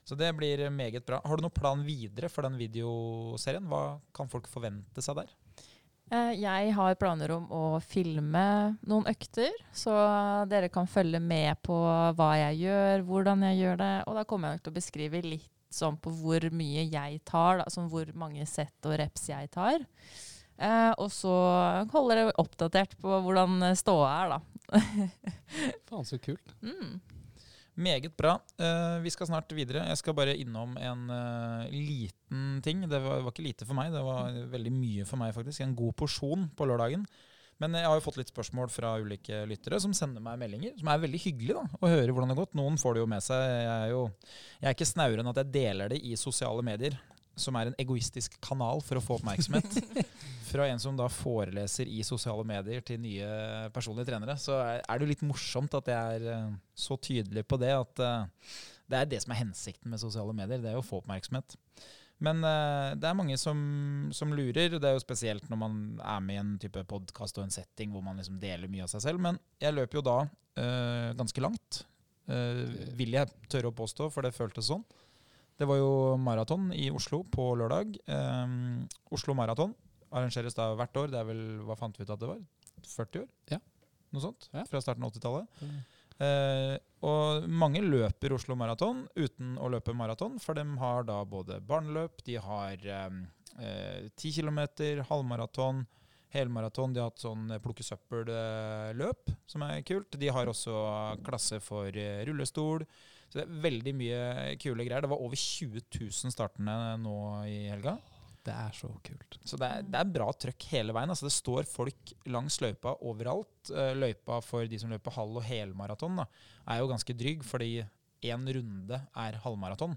Så det blir meget bra. Har du noen plan videre for den videoserien? Hva kan folk forvente seg der? Eh, Jeg har planer om å filme noen økter, så dere kan følge med på hva jeg gjør, hvordan jeg gjør det. Og da kommer jeg nok til å beskrive litt sånn på hvor mye jeg tar, da, sånn hvor mange sett og reps jeg tar. Eh, og så holder jeg oppdatert på hvordan ståa er, da. Faen, så kult. Mm. Meget bra. Uh, vi skal snart videre. Jeg skal bare innom en uh, liten ting. Det var, var ikke lite for meg, det var veldig mye for meg, faktisk. En god porsjon på lørdagen. Men jeg har jo fått litt spørsmål fra ulike lyttere som sender meg meldinger. Som er veldig hyggelig da, å høre hvordan det har gått. Noen får det jo med seg. Jeg er jo jeg er ikke snauere enn at jeg deler det i sosiale medier. Som er en egoistisk kanal for å få oppmerksomhet. Fra en som da foreleser i sosiale medier til nye personlige trenere. Så er det jo litt morsomt at jeg er eh, så tydelig på det. At eh, det er det som er hensikten med sosiale medier. Det er jo å få oppmerksomhet. Men eh, det er mange som, som lurer. Det er jo spesielt når man er med i en type podkast og en setting hvor man liksom deler mye av seg selv. Men jeg løper jo da øh, ganske langt. Øh, vil jeg tørre å påstå, for det føltes sånn. Det var jo maraton i Oslo på lørdag. Um, Oslo Maraton arrangeres da hvert år. Det er vel, hva fant vi ut at det var? 40 år? Ja. Noe sånt? Ja. Fra starten av 80-tallet. Mm. Uh, og mange løper Oslo Maraton uten å løpe maraton, for de har da både barneløp, de har eh, 10 km, halvmaraton, helmaraton. De har hatt sånn plukke søppel-løp, som er kult. De har også klasse for eh, rullestol. Så det er veldig mye kule greier. Det var over 20 000 startende nå i helga. Det er så kult. Så det er, det er bra trøkk hele veien. Altså det står folk langs løypa overalt. Eh, Løypa for de som løper halv- og helmaraton, er jo ganske drygg, fordi én runde er halvmaraton.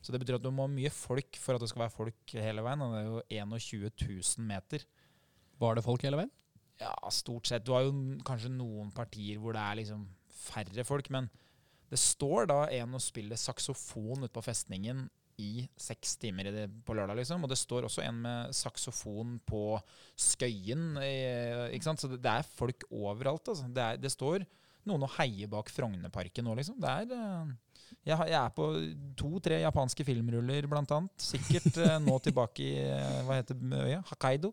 Så det betyr at du må ha mye folk for at det skal være folk hele veien. Og det er jo 21 000 meter. Var det folk hele veien? Ja, stort sett. Du har jo kanskje noen partier hvor det er liksom færre folk, men det står da en og spiller saksofon ute på festningen i seks timer i det, på lørdag, liksom. Og det står også en med saksofon på Skøyen. eh, Ikke sant? Så det, er folk overalt, altså. Det, er, det står noen og heier bak Frognerparken nå, liksom. Det er eh, jeg, har- jeg er på to-tre japanske filmruller, blant annet. Sikkert eh, nå tilbake i eh, hva heter øya? Hakaido.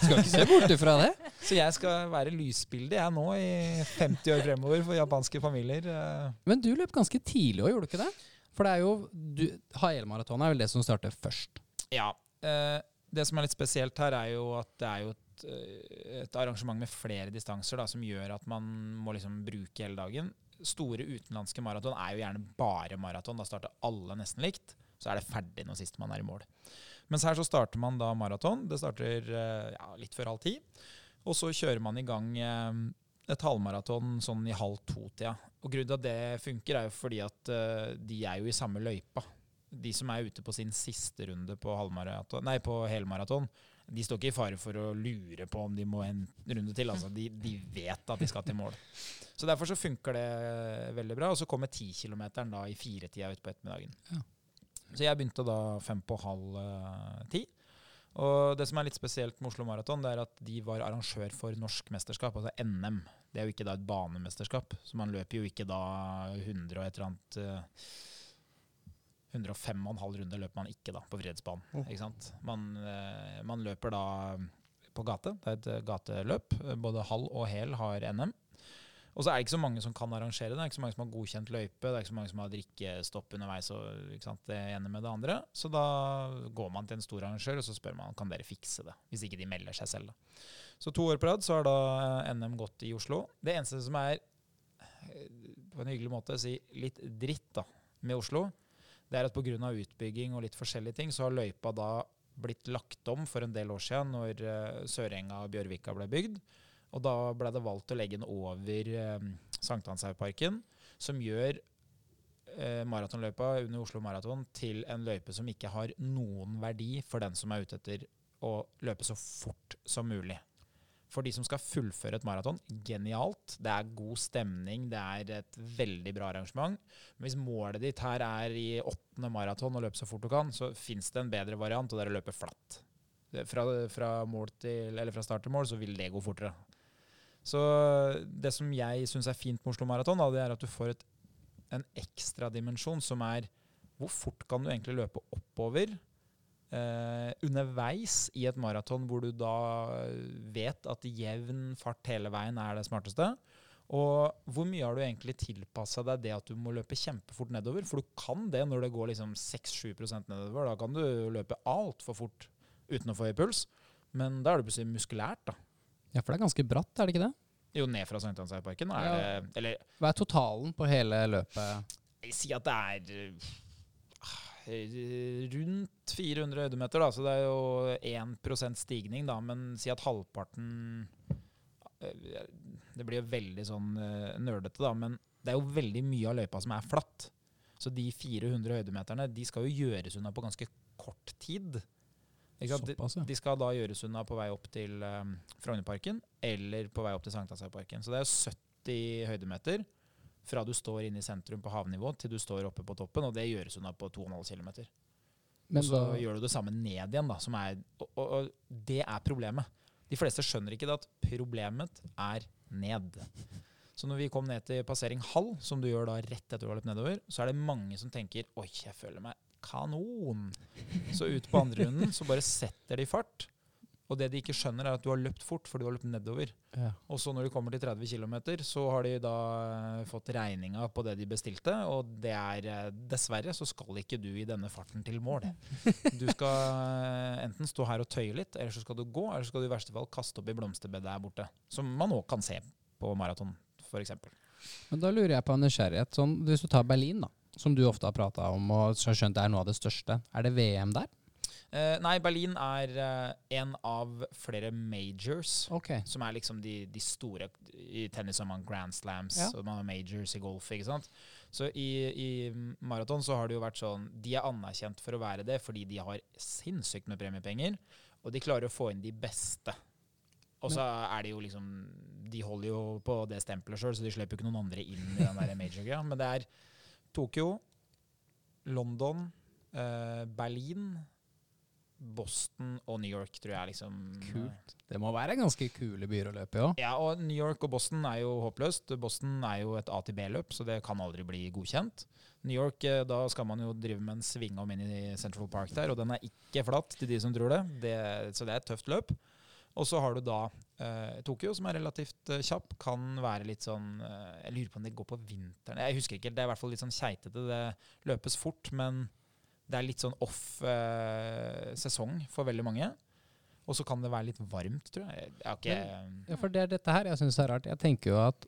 Skal ikke se bort ifra det. Så jeg skal være lysbilde jeg nå i 50 år fremover for japanske familier. eh. Men du løp ganske tidlig òg, gjorde du ikke det? For det er jo du, Hael-maratonet er vel det som starter først. Ja. eh, det som er litt spesielt her, er jo at det er jo et, eh, et arrangement med flere distanser da, som gjør at man må liksom bruke hele dagen. Store utenlandske maraton er jo gjerne bare maraton. Da starter alle nesten likt. Så er det ferdig når sist man er i mål. Mens her så starter man da maraton. Det starter eh, ja, litt før halv ti. Og så kjører man i gang eh, et halvmaraton sånn i halv to-tida. Og grunnen til at det funker, er jo fordi at eh, de er jo i samme løypa. De som er ute på sin siste runde på, nei, på helmaraton, de står ikke i fare for å lure på om de må en runde til. Altså. De, de vet at de skal til mål. Så Derfor så funker det veldig bra. Og så kommer 10-kilometeren da i firetida utpå ettermiddagen. Ja. Så jeg begynte da fem på halv eh, ti. Og det som er litt spesielt med Oslo Maraton, det er at de var arrangør for norsk mesterskap, altså NM. Det er jo ikke da et banemesterskap, så man løper jo ikke da 100 og et eller annet eh, 105,5 runder løper man ikke da på Frihetsbanen. Oh. Ikke sant? Man, eh, man løper da på gate. Det er et eh, gateløp. Både halv og hel har NM. Og så er det ikke så mange som kan arrangere det. Det er ikke så mange som har godkjent løype. Det er ikke så mange som har drikkestopp underveis og ikke sant, det ene med det andre. Så da går man til en stor arrangør og så spør man kan dere fikse det. Hvis ikke de melder seg selv. Da. Så to år på rad så har da eh, NM gått i Oslo. Det eneste som er på en hyggelig måte si litt dritt da, med Oslo, det er at pga. utbygging og litt forskjellige ting, så har løypa da blitt lagt om for en del år siden når uh, Sørenga og Bjørvika ble bygd. Og da ble det valgt å legge den over uh, Sankthanshaugparken, som gjør uh, maratonløypa under Oslo Maraton til en løype som ikke har noen verdi for den som er ute etter å løpe så fort som mulig for de som skal fullføre et maraton, genialt. Det er god stemning, det er et veldig bra arrangement. Men hvis målet ditt her er i åttende maraton å løpe så fort du kan, så fins det en bedre variant, og det er å løpe flatt. Fra, fra, til, fra, start til mål så vil det gå fortere. Så det som jeg syns er fint med Oslo Maraton, det er at du får et, en ekstra dimensjon som er hvor fort kan du egentlig løpe oppover? Uh, underveis i et maraton hvor du da vet at jevn fart hele veien er det smarteste. Og hvor mye har du egentlig tilpassa deg det at du må løpe kjempefort nedover? For du kan det når det går liksom 6-7% nedover. Da kan du løpe altfor fort uten å få høy puls. Men da er det plutselig muskulært, da. Ja, for det er ganske bratt, er det ikke det? Jo, ned fra Sankthanshaugparken. Ja. Hva er totalen på hele løpet? Jeg sier at det er Eh, rundt 400 høydemeter, da, så det er jo 1% stigning, da. Men si at halvparten eh, Det blir jo veldig sånn uh, nerdete, da. Men det er jo veldig mye av løypa som er flatt. Så de 400 høydemeterne de skal jo gjøres unna på ganske kort tid. Såpass, ja. De skal da gjøres unna på vei opp til um, Frognerparken eller på vei opp til Sankthanshaugparken. Så det er jo 70 høydemeter fra du står inne i sentrum på havnivå til du står oppe på toppen, og det gjøres unna på 2,5 km. Men så da, gjør du det samme ned igjen, da, som er, og, og, og, det er problemet. De fleste skjønner ikke det at problemet er ned. Så når vi kom ned til passering halv, som du gjør da rett etter du har løpt nedover, så er det mange som tenker oi, jeg føler meg kanon. Så ut på andre runden så bare setter de fart. Og det de ikke skjønner, er at du har løpt fort, for du har løpt nedover. Ja. Og så når de kommer til 30 km, så har de da eh, fått regninga på det de bestilte, og det er eh, Dessverre så skal ikke du i denne farten til mål. Du skal eh, enten stå her og tøye litt, eller så skal du gå, eller så skal du i verste fall kaste opp i blomsterbedet der borte. Som man òg kan se på maraton, f.eks. Men da lurer jeg på en nysgjerrighet. Sånn, hvis du tar Berlin, da, som du ofte har prata om og skjønt er noe av det største, er det VM der? Uh, nei, Berlin er uh, en av flere majors. Okay. Som er liksom de, de store I tennis har man Grand Slams, ja. og man har majors i golf. ikke sant? Så i, i maraton så har det jo vært sånn De er anerkjent for å være det fordi de har sinnssykt med premiepenger, og de klarer å få inn de beste. Og så er det jo liksom De holder jo på det stempelet sjøl, så de slipper jo ikke noen andre inn i den der major-greia. Men det er Tokyo, London, uh, Berlin Boston og New York, tror jeg. liksom. Kult. Det må være ganske kule byer å løpe i òg. Ja, og New York og Boston er jo håpløst. Boston er jo et A til B-løp, så det kan aldri bli godkjent. New York, eh, da skal man jo drive med en sving om inn i Central Park der, og den er ikke flatt til de som tror det. det så det er et tøft løp. Og så har du da eh, Tokyo, som er relativt eh, kjapp. Kan være litt sånn eh, Jeg lurer på om det går på vinteren. Jeg husker ikke, Det er i hvert fall litt sånn keitete. Det løpes fort, men det er litt sånn off eh, sesong for veldig mange. Og så kan det være litt varmt, tror jeg. jeg ikke, ja, for det er dette her jeg syns er rart. Jeg tenker jo at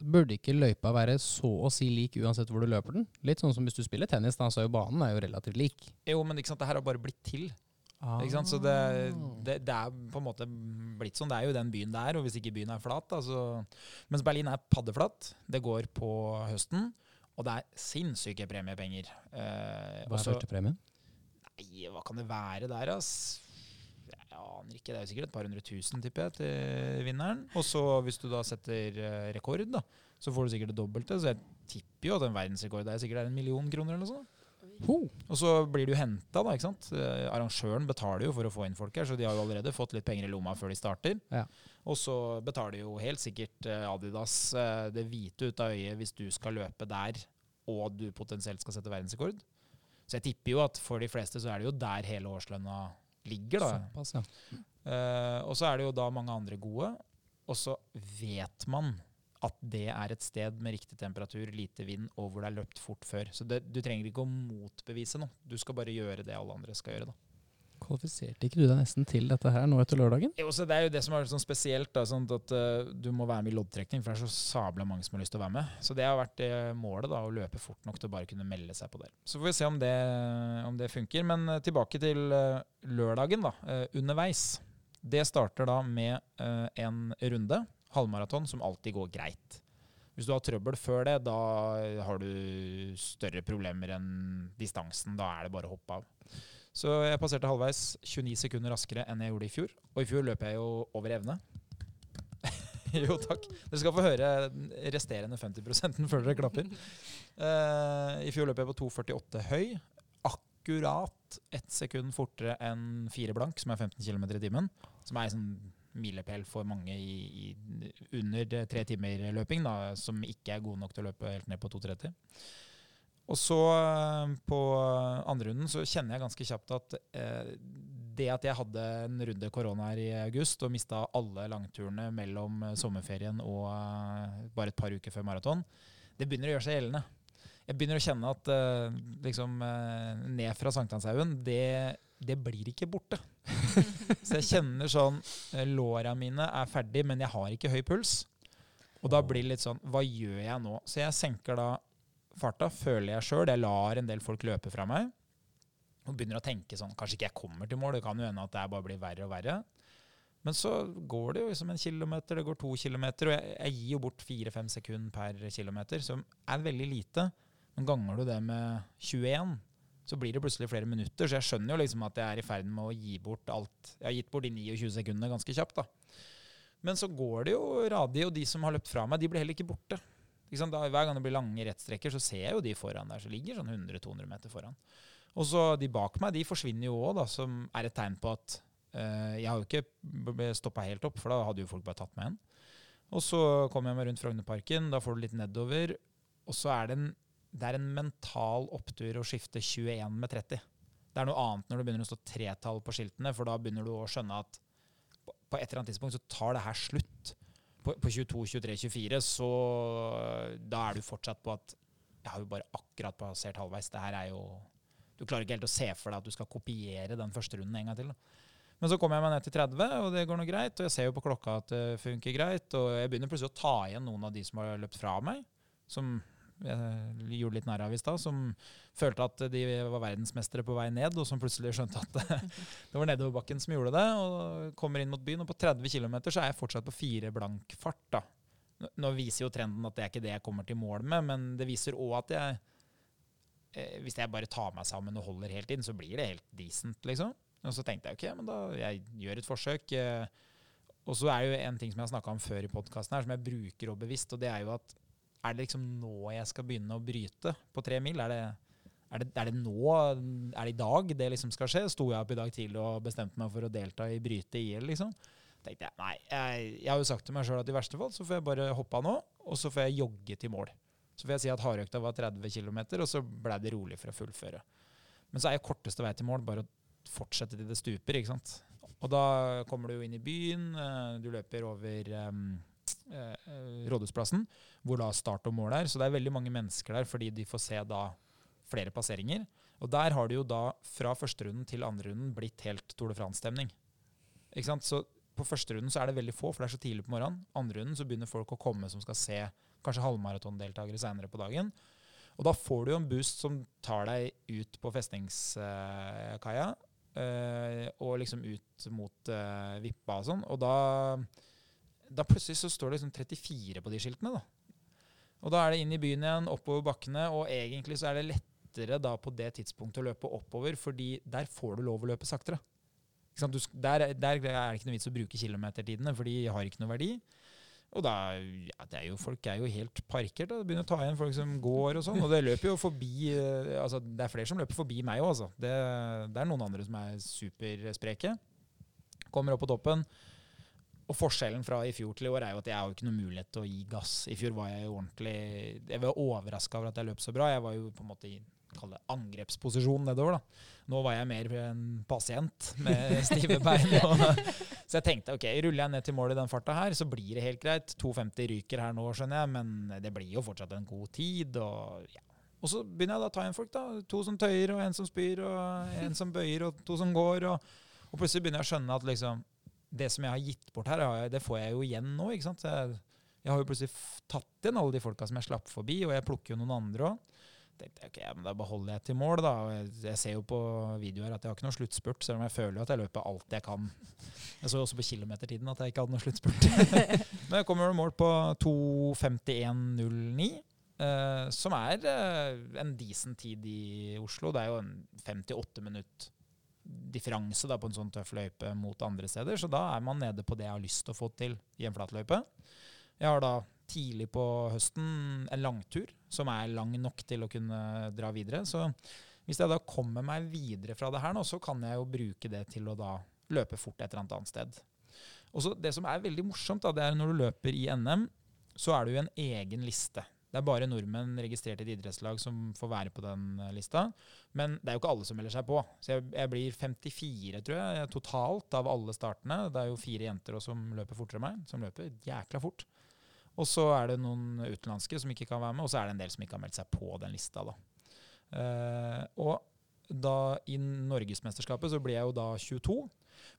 burde ikke løypa være så å si lik uansett hvor du løper den? Litt sånn som hvis du spiller tennis, da, så er jo banen er jo relativt lik. Jo, men ikke sant, det her har bare blitt til. Ah. Ikke sant? Så det, det, det, er på en måte blitt sånn. Det er jo den byen det er, og hvis ikke byen er flat, da, så Mens Berlin er paddeflatt. Det går på høsten. Og det er sinnssyke premiepenger. Eh, hva er førstepremien? Nei, hva kan det være der, ass? Jeg aner ikke. Det er jo sikkert et par hundre tusen, tipper jeg, til vinneren. Og så hvis du da setter uh, rekord, da, så får du sikkert det dobbelte. Så jeg tipper jo at en verdensrekord der sikkert er en million kroner eller noe sånt. Ho. Og så blir du henta, da. ikke sant? Eh, arrangøren betaler jo for å få inn folk her, så de har jo allerede fått litt penger i lomma før de starter. Ja. Og så betaler jo helt sikkert eh, Adidas eh, det hvite ut av øyet hvis du skal løpe der og du potensielt skal sette verdensrekord. Så jeg tipper jo at for de fleste så er det jo der hele årslønna ligger. da. Såpass, ja. Uh, og så er det jo da mange andre gode. Og så vet man at det er et sted med riktig temperatur, lite vind, og hvor det er løpt fort før. Så det, du trenger ikke å motbevise noe. Du skal bare gjøre det alle andre skal gjøre. da. Kvalifiserte ikke du deg nesten til dette her nå etter lørdagen? Jo, Det er jo det som er sånn spesielt. Da, sånn at uh, Du må være med i loddtrekning, for det er så sabla mange som har lyst til å være med. Så det har vært uh, målet, da, å løpe fort nok til å bare kunne melde seg på der. Så får vi se om det, om det funker. Men uh, tilbake til eh, lørdagen, da. underveis. Det starter da med en runde, halvmaraton, som alltid går greit. Hvis du har trøbbel før det, da har du større problemer enn distansen. Da er det bare å hoppe av. Så jeg passerte halvveis 29 sekunder raskere enn jeg gjorde i fjor. Og i fjor løp jeg jo over evne. jo, takk. Dere skal få høre resterende 50 før dere klapper. Uh, I fjor løp jeg på 2,48 høy. Akkurat ett sekund fortere enn fire blank, som er 15 km i timen. Som er en sånn milepæl for mange i, i under tre timer løping, da, som ikke er gode nok til å løpe helt ned på 2,30. Og så på andre runden så kjenner jeg ganske kjapt at eh, det at jeg hadde en runde korona her i august og mista alle langturene mellom eh, sommerferien og eh, bare et par uker før maraton, det begynner å gjøre seg gjeldende. Jeg begynner å kjenne at eh, liksom eh, ned fra Sankthanshaugen, det, det blir ikke borte. så jeg kjenner sånn eh, Låra mine er ferdig, men jeg har ikke høy puls. Og da blir det litt sånn Hva gjør jeg nå? Så jeg senker da farta, føler jeg sjøl. Jeg lar en del folk løpe fra meg. Og begynner å tenke sånn Kanskje ikke jeg kommer til mål, det kan jo hende at det bare blir verre og verre. Men så går det jo liksom en kilometer, det går to kilometer, og jeg, jeg gir jo bort fire-fem sekunder per kilometer, som er veldig lite. Men ganger du det med 21, så blir det plutselig flere minutter. Så jeg skjønner jo liksom at jeg er i ferd med å gi bort alt. Jeg har gitt bort de 29 sekundene ganske kjapt, da. Men så går det jo radig, og de som har løpt fra meg, de blir heller ikke borte. Sant? Da, hver gang det blir lange rettstrekker, så ser jeg jo de foran der som ligger sånn 100-200 meter foran. Og så de bak meg, de forsvinner jo òg, som er et tegn på at uh, Jeg har jo ikke stoppa helt opp, for da hadde jo folk bare tatt meg igjen. Og så kommer jeg meg rundt Frognerparken, da får du litt nedover. Og så er det en, det er en mental opptur å skifte 21 med 30. Det er noe annet når det begynner å stå tretall på skiltene, for da begynner du å skjønne at på et eller annet tidspunkt så tar det her slutt. På, på 22, 23, 24 så da er du fortsatt på at jeg har jo bare akkurat passert halvveis. Det her er jo Du klarer ikke helt å se for deg at du skal kopiere den første runden en gang til. Da. Men så kommer jeg meg ned til 30, og det går noe greit. Og jeg ser jo på klokka at det funker greit. Og jeg begynner plutselig å ta igjen noen av de som har løpt fra meg. Som jeg gjorde litt narr av i stad. Som følte at de var verdensmestere på vei ned, og som plutselig skjønte at det var nedoverbakken som gjorde det. Og kommer inn mot byen, og på 30 km så er jeg fortsatt på fire blank fart. da. Nå- viser jo trenden at det er ikke det jeg kommer til mål med, men det viser òg at jeg eh, Hvis jeg bare tar meg sammen og holder helt inn, så blir det helt decent, liksom. Og så tenkte jeg ok, men da jeg gjør et forsøk. eh, Og så er jo en ting som jeg har snakka om før i podkasten her, som jeg bruker og bevisst, og det er jo at er det liksom nå jeg skal begynne å bryte på tre mil? Er det, er det, er det nå, er det i dag det liksom skal skje? Sto jeg opp i dag tidlig og bestemte meg for å delta i bryte IL, liksom? tenkte jeg nei, jeg, jeg har jo sagt til meg sjøl at i verste fall så får jeg bare hoppe av nå, og så får jeg jogge til mål. Så får jeg si at hardøkta var 30 km, og så ble det rolig for å fullføre. Men så er jo korteste vei til mål bare å fortsette til det stuper, ikke sant. Og da kommer du jo inn i byen, eh, du løper over eh, Rådhusplassen, hvor da start og mål er. Så det er veldig mange mennesker der fordi de får se da flere passeringer. Og der har det jo da fra førsterunden til andrerunden blitt helt Tour de France-stemning. Ikke sant? Så på førsterunden så er det veldig få, for det er så tidlig på morgenen. Andrerunden så begynner folk å komme som skal se kanskje halvmaratondeltakere seinere på dagen. Og da får du jo en boost som tar deg ut på festningskaia. eh, og liksom ut mot eh, Vippa og sånn. Og da, da plutselig så står det liksom 34 på de skiltene, da. Og da er det inn i byen igjen, oppover bakkene, og egentlig så er det lettere da på det tidspunktet å løpe oppover, fordi der får du lov å løpe saktere. Du, der, der er det ikke noe vits å bruke kilometertidene, for de har ikke noe verdi. Og da, ja, er jo, folk er jo helt parkert. Da. Det begynner å ta igjen folk som går og sånn. Og det løper jo forbi eh, altså Det er flere som løper forbi meg òg, altså. Det, det er noen andre som er superspreke. Kommer opp på toppen. Og forskjellen fra i fjor til i år er jo at jeg har jo ikke noe mulighet til å gi gass. I fjor var jeg jo ordentlig Jeg var overraska over at jeg løp så bra. Jeg var jo på en måte i kall det angrepsposisjon nedover. da. Nå var jeg mer en pasient med stive bein. Og, så jeg tenkte ok, ruller jeg ned til mål i den farta her, så blir det helt greit. 2,50 ryker her nå, skjønner jeg, men det blir jo fortsatt en god tid. Og, ja. og så begynner jeg da å ta igjen folk. da. To som tøyer, og en som spyr, og en som bøyer, og to som går. Og, og plutselig begynner jeg å skjønne at liksom, det som jeg har gitt bort her, det får jeg jo igjen nå. ikke sant? Jeg, har jo plutselig tatt igjen alle de folka som jeg slapp forbi, og jeg plukker jo noen andre òg tenkte ok, men da beholder jeg til mål, da. Jeg, ser jo på videoer at jeg har ikke noe sluttspurt, selv om jeg føler jo at jeg løper alt jeg kan. Jeg så jo også på kilometertiden at jeg ikke hadde noe sluttspurt. men jeg kommer mål på 2.51,09. Eh, som er eh, en decent tid i Oslo. Det er jo en 58 minutt differanse da, på en sånn tøff løype mot andre steder. Så da er man nede på det jeg har lyst til å få til i en flatløype. Jeg har da tidlig på høsten en langtur som er lang nok til å kunne dra videre. Så hvis jeg da kommer meg videre fra det her nå, så kan jeg jo bruke det til å da løpe fort et eller annet sted. Og så Det som er veldig morsomt, da, det er når du løper i NM, så er det jo en egen liste. Det er bare nordmenn registrert i et idrettslag som får være på den eh, lista. Men det er jo ikke alle som melder seg på. Så jeg, jeg blir 54, tror jeg, totalt av alle startene. Det er jo fire jenter som løper fortere enn meg, som løper jækla fort. Og så er det noen utenlandske som ikke kan være med, og så er det en del som ikke har meldt seg på den lista. da. Uh, og da i Norgesmesterskapet så blir jeg jo da 22.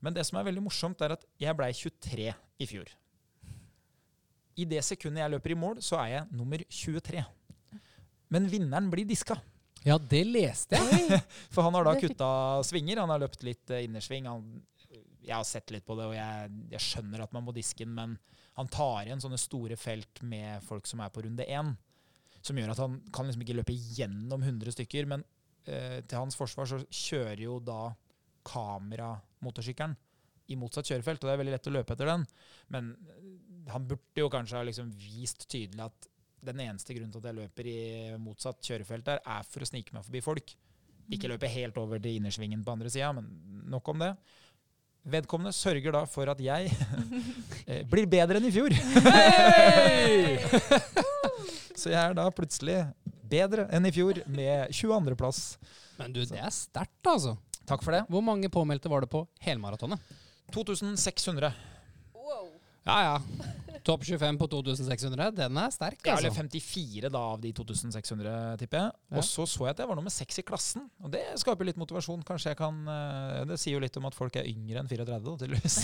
Men det som er veldig morsomt, er at jeg blei 23 i fjor. I det sekundet jeg løper i mål, så er jeg nummer 23. Men vinneren blir diska. Ja, det leste jeg. For han har da kutta svinger. Han har løpt litt eh, innersving. Han, jeg har sett litt på det, og jeg, jeg skjønner at man må diske den, men han tar igjen sånne store felt med folk som er på runde én. Som gjør at han kan liksom ikke løpe gjennom 100 stykker. Men eh, til hans forsvar så kjører jo da kameramotorsykkelen i motsatt kjørefelt, og det er veldig lett å løpe etter den. Men eh, han burde jo kanskje ha liksom vist tydelig at den eneste grunnen til at jeg løper i motsatt kjørefelt der, er for å snike meg forbi folk. Ikke løpe helt over til innersvingen på andre sida, men nok om det. Vedkommende sørger da for at jeg eh, blir bedre enn i fjor. Så jeg er da plutselig bedre enn i fjor med 22.-plass. Men du, det er sterkt, altså. Takk for det. Hvor mange påmeldte var det på helmaratonet? 2600. Wow. Ja, ja. Topp 25 på 2600, den er sterk, Ja, altså. eller 54 da av de 2600, tipper jeg. Ja. Og så så jeg at jeg var nummer seks i klassen. Og det skaper litt motivasjon. Kanskje jeg kan eh, Det sier jo litt om at folk er yngre enn 34, da, tydeligvis.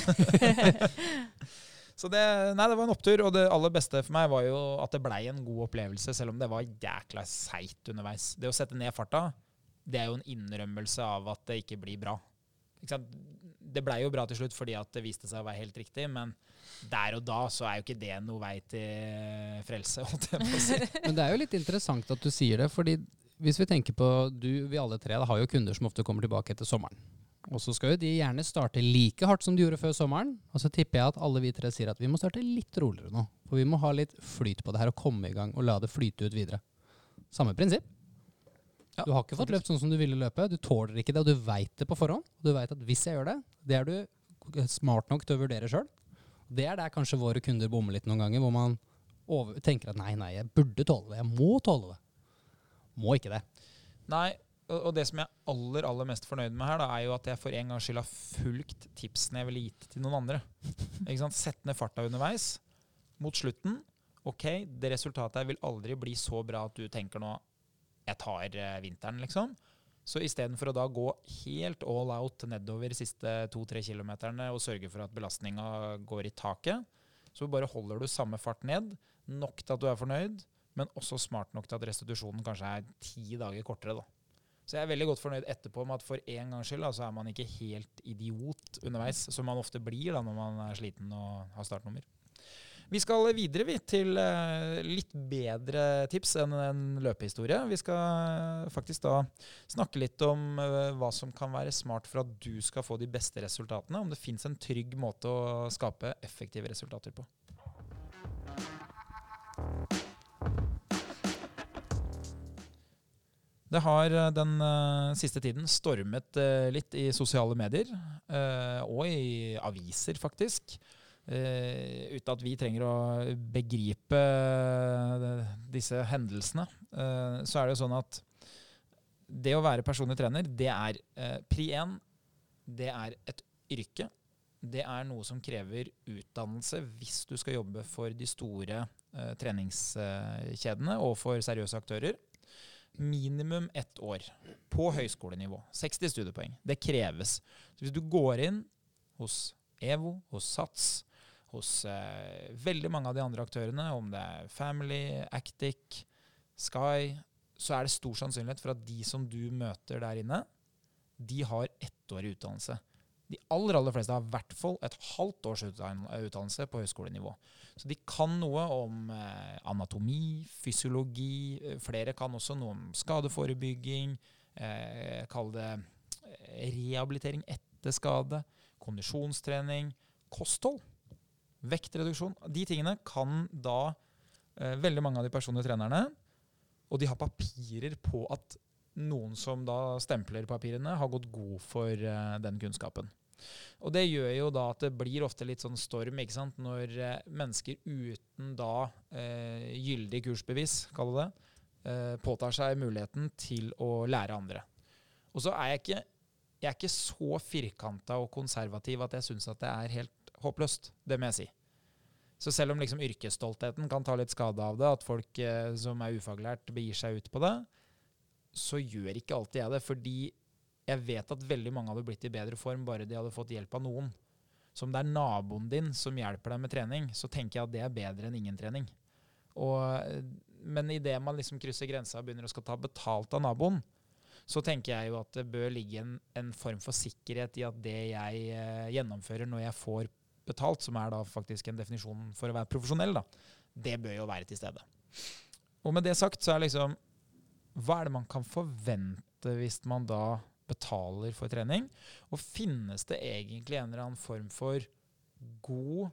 så det, nei, det var en opptur. Og det aller beste for meg var jo at det blei en god opplevelse, selv om det var jækla seigt underveis. Det å sette ned farta, det er jo en innrømmelse av at det ikke blir bra. Det blei jo bra til slutt fordi at det viste seg å være helt riktig, men der og da så er jo ikke det noe vei til frelse, si. Men det er jo litt interessant at du sier det, fordi hvis vi tenker på du, vi alle tre da, har jo kunder som ofte kommer tilbake etter sommeren. Og så skal jo de gjerne starte like hardt som de gjorde før sommeren. Og så tipper jeg at alle vi tre sier at vi må starte litt roligere nå. For vi må ha litt flyt på det her og komme i gang og la det flyte ut videre. Samme prinsipp. Ja, du har ikke fått løpt sånn som du ville løpe. Du tåler ikke det, og du veit det på forhånd. Du veit at hvis jeg gjør det, det er du smart nok til å vurdere sjøl. Det er der kanskje våre kunder bommer litt noen ganger, hvor man over, tenker at nei, nei, jeg burde tåle det. Jeg må tåle det. Må ikke det. Nei, og det som jeg er aller aller mest fornøyd med her, da, er jo at jeg for en gangs skyld har fulgt tipsene jeg ville gitt til noen andre. Ikke sant? Sett ned farta underveis. Mot slutten. OK, det resultatet her vil aldri bli så bra at du tenker nå jeg tar eh, vinteren, liksom. Så istedenfor å da gå helt all out nedover de siste to-tre kilometerne og sørge for at belastninga går i taket, så bare holder du samme fart ned, nok til at du er fornøyd, men også smart nok til at restitusjonen kanskje er ti dager kortere. da. Så jeg er veldig godt fornøyd etterpå med at for en gangs skyld så er man ikke helt idiot underveis, som man ofte blir da når man er sliten og har startnummer. Vi skal videre vi, til eh, litt bedre tips enn en løpehistorie. Vi skal faktisk da snakke litt om eh, hva som kan være smart for at du skal få de beste resultatene. Om det fins en trygg måte å skape effektive resultater på. Det har eh, den uh, siste tiden stormet uh, litt i sosiale medier, uh, og i aviser, faktisk. Eh, uten at vi trenger å begripe eh, disse hendelsene, uh, så er det jo sånn at det å være personlig trener, det er uh, pri én, det er et yrke. Det er noe som krever utdannelse hvis du skal jobbe for de store treningskjedene og for seriøse aktører. Minimum ett år på høyskolenivå. 60 studiepoeng. Det kreves. Så hvis du går inn hos EVO, hos SATS, hos eh, veldig mange av de andre aktørene, om det er Family, Actic, Sky, så er det stor sannsynlighet for at de som du møter der inne, de har ettårig utdannelse. De aller aller fleste har i hvert fall et halvt års utdannelse på høyskolenivå. Så de kan noe om eh, anatomi, fysiologi. Eh, flere kan også noe om skadeforebygging. Eh, Kall det eh, rehabilitering etter skade. Kondisjonstrening. Kosthold. Vektreduksjon. De tingene kan da eh, veldig mange av de personlige trenerne. Og de har papirer på at noen som da stempler papirene, har gått god for eh, den kunnskapen. Og det gjør jo da at det blir ofte litt sånn storm ikke sant? når eh, mennesker uten da uh, gyldig kursbevis, kall det det, påtar seg muligheten til å lære andre. Og så er jeg ikke, jeg er ikke så firkanta og konservativ at jeg syns at det er helt håpløst. Det må jeg si. Så selv om liksom yrkesstoltheten kan ta litt skade av det, at folk som er ufaglært, begir seg ut på det, så gjør ikke alltid jeg det. Fordi jeg vet at veldig mange hadde blitt i bedre form bare de hadde fått hjelp av noen. Så om det er naboen din som hjelper deg med trening, så tenker jeg at det er bedre enn ingen trening. Og, men idet man liksom krysser grensa og begynner å skal ta betalt av naboen, så tenker jeg jo at det bør ligge en, en form for sikkerhet i at det jeg eh, gjennomfører når jeg får betalt, som er da faktisk en definisjon for å være profesjonell, da, det bør jo være til stede. Og med det sagt så er liksom hva er det man kan forvente hvis man da betaler for trening? Og finnes det egentlig en eller annen form for god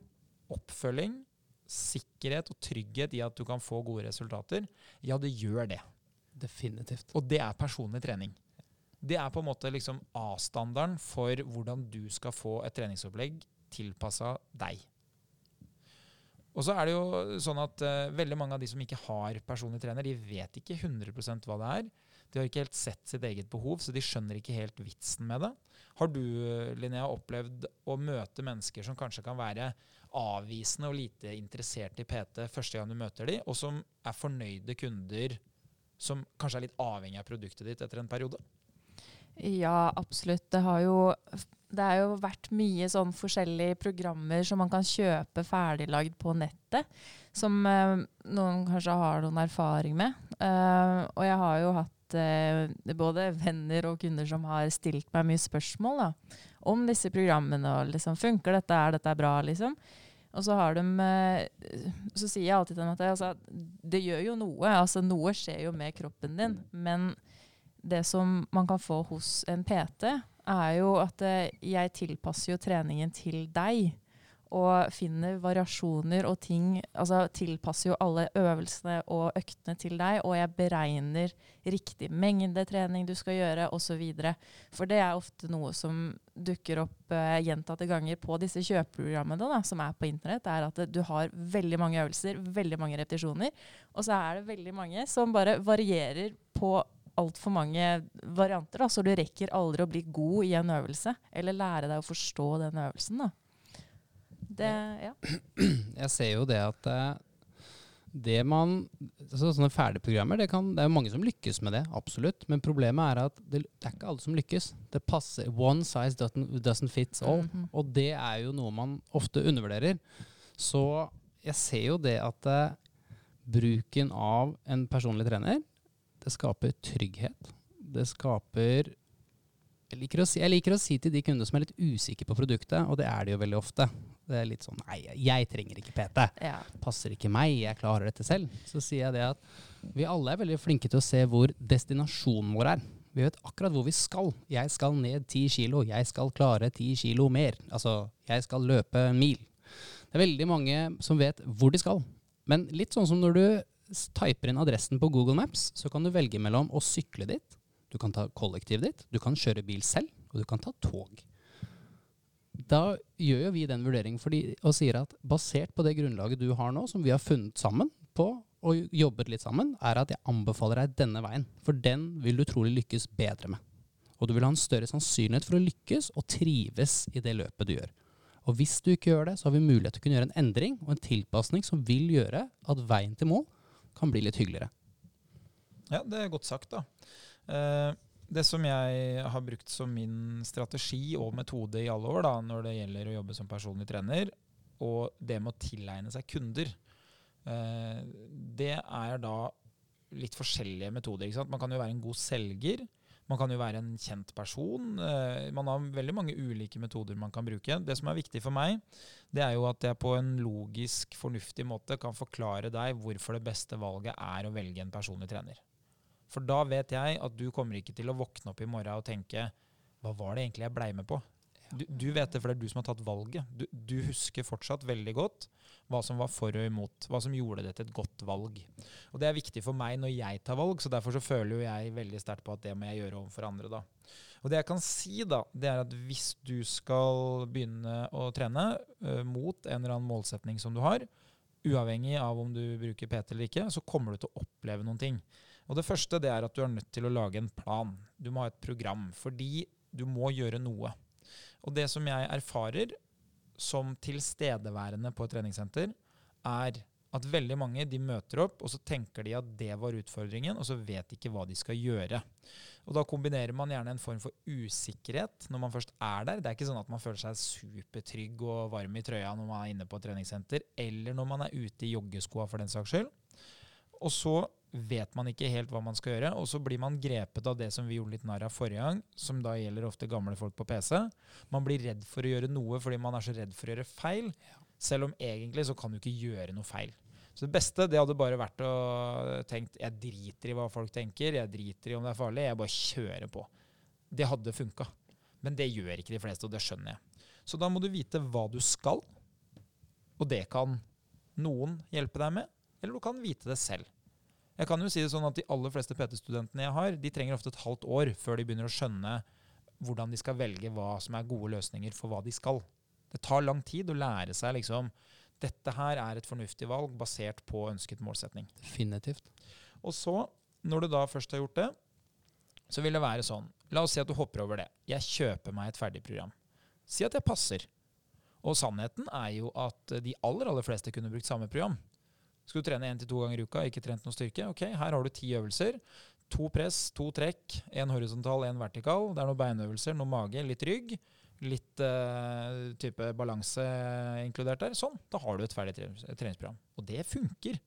oppfølging, sikkerhet og trygghet i at du kan få gode resultater? Ja, det gjør det. Definitivt. Og det er personlig trening. Det er på en måte liksom A-standarden for hvordan du skal få et treningsopplegg tilpassa deg. Og så er det jo sånn at uh, veldig mange av de som ikke har personlig trener, de vet ikke 100% hva det er. De har ikke helt sett sitt eget behov, så de skjønner ikke helt vitsen med det. Har du Linnea, opplevd å møte mennesker som kanskje kan være avvisende og lite interessert i PT første gang du møter dem, og som er fornøyde kunder som kanskje er litt avhengig av produktet ditt etter en periode? Ja, absolutt. Det har jo det har jo vært mye sånn forskjellige programmer som man kan kjøpe ferdiglagd på nettet. Som eh, noen kanskje har noen erfaring med. Eh, og jeg har jo hatt eh, både venner og kunder som har stilt meg mye spørsmål da, om disse programmene. og liksom, Funker dette? Er dette bra? liksom? Og så, har de, uh, så sier jeg alltid til dem at altså, det gjør jo noe. altså Noe skjer jo med kroppen din. Men det som man kan få hos en PT, er jo at eh, jeg tilpasser jo treningen til deg. Og finner variasjoner og ting Altså tilpasser jo alle øvelsene og øktene til deg. Og jeg beregner riktig mengde trening du skal gjøre, osv. For det er ofte noe som dukker opp uh, gjentatte ganger på disse kjøpeprogrammene da, som er på internett. er at du har veldig mange øvelser, veldig mange repetisjoner. Og så er det veldig mange som bare varierer på altfor mange varianter, da, så du rekker aldri å bli god i en øvelse. Eller lære deg å forstå den øvelsen. Da. Det, ja. Jeg ser jo det at eh, det man altså Sånne ferdigprogrammer, det, kan, det er jo mange som lykkes med det, absolutt. Men problemet er at det, det er ikke alle som lykkes. Det passer, One size doesn't, doesn't fit all. Mm -hmm. Og det er jo noe man ofte undervurderer. Så jeg ser jo det at uh, bruken av en personlig trener det skaper trygghet. Det skaper jeg liker, si, jeg liker, å si, til de kundene som er litt usikre på produktet, og det er det jo veldig ofte. Det er litt sånn Nei, jeg trenger ikke PT. Ja. Passer ikke meg, jeg klarer dette selv. Så sier jeg det at vi alle er veldig flinke til å se hvor destinasjonen vår er. Vi vet akkurat hvor vi skal. Jeg skal ned ti kilo. Jeg skal klare ti kilo mer. Altså, jeg skal løpe en mil. Det er veldig mange som vet hvor de skal. Men litt sånn som når du typer inn adressen på Google Maps, så kan du velge mellom å sykle dit, du kan ta kollektivet ditt, du kan kjøre bil selv, og du kan ta tog. Da gjør jo vi den vurderingen fordi, og sier at basert på det grunnlaget du har nå, som vi har funnet sammen på og jobbet litt sammen, er at jeg anbefaler deg denne veien. For den vil du trolig lykkes bedre med. Og du vil ha en større sannsynlighet for å lykkes og trives i det løpet du gjør. Og hvis du ikke gjør det, så har vi mulighet til å kunne gjøre en endring og en tilpasning som vil gjøre at veien til mål kan bli litt hyggeligere. Ja, det er godt sagt, da. Eh, det som jeg har brukt som min strategi og metode i alle år da, når det gjelder å jobbe som personlig trener, og det med å tilegne seg kunder, eh, det er da litt forskjellige metoder. Ikke sant? Man kan jo være en god selger. Man kan jo være en kjent person. Eh, man har veldig mange ulike metoder man kan bruke. Det som er viktig for meg, det er jo at jeg på en logisk, fornuftig måte kan forklare deg hvorfor det beste valget er å velge en personlig trener. For da vet jeg at du kommer ikke til å våkne opp i morgen og tenke Hva var det egentlig jeg blei med på? Du, du, vet det, for det er du som har tatt valget. Du, du, husker fortsatt veldig godt hva som var for og imot. Hva som gjorde det til et godt valg. Og Det er viktig for meg når jeg tar valg, så derfor så føler jo jeg veldig sterkt på at det må jeg gjøre overfor andre. da. Og Det jeg kan si, da, det er at hvis du skal begynne å trene uh, mot en eller annen målsetning som du har, uavhengig av om du bruker PT eller ikke, så kommer du til å oppleve noen ting. Og Det første det er at du er nødt til å lage en plan. Du må ha et program. Fordi du må gjøre noe. Og det som jeg erfarer som tilstedeværende på et treningssenter, er at veldig mange de møter opp, og så tenker de at det var utfordringen, og så vet de ikke hva de skal gjøre. Og Da kombinerer man gjerne en form for usikkerhet når man først er der. Det er ikke sånn at man føler seg supertrygg og varm i trøya når man er inne på et treningssenter, eller når man er ute i joggeskoa for den saks skyld. Og så vet man ikke helt hva man skal gjøre, og så blir man grepet av det som vi gjorde litt narr av forrige gang, som da gjelder ofte gamle folk på PC. Man blir redd for å gjøre noe fordi man er så redd for å gjøre feil, selv om egentlig så kan du ikke gjøre noe feil. Så det beste det hadde bare vært å tenke jeg driter i hva folk tenker, jeg driter i om det er farlig, jeg bare kjører på. Det hadde funka. Men det gjør ikke de fleste, og det skjønner jeg. Så da må du vite hva du skal, og det kan noen hjelpe deg med, eller du kan vite det selv. Jeg kan jo si det sånn at De aller fleste PT-studentene jeg har, de trenger ofte et halvt år før de begynner å skjønne hvordan de skal velge hva som er gode løsninger for hva de skal. Det tar lang tid å lære seg liksom dette her er et fornuftig valg basert på ønsket målsetning. Definitivt. Og så, når du da først har gjort det, så vil det være sånn La oss si at du hopper over det. Jeg kjøper meg et ferdig program. Si at jeg passer. Og sannheten er jo at de aller, aller fleste kunne brukt samme program. Skal du trene én til to ganger i uka, ikke trent noe styrke? Ok, her har du ti øvelser. To press, to trekk, én horisontal, én vertikal. Det er noen beinøvelser, noe mage, litt rygg. Litt uh, type balanse inkludert der. Sånn, da har du et ferdig treningsprogram. Og det funker.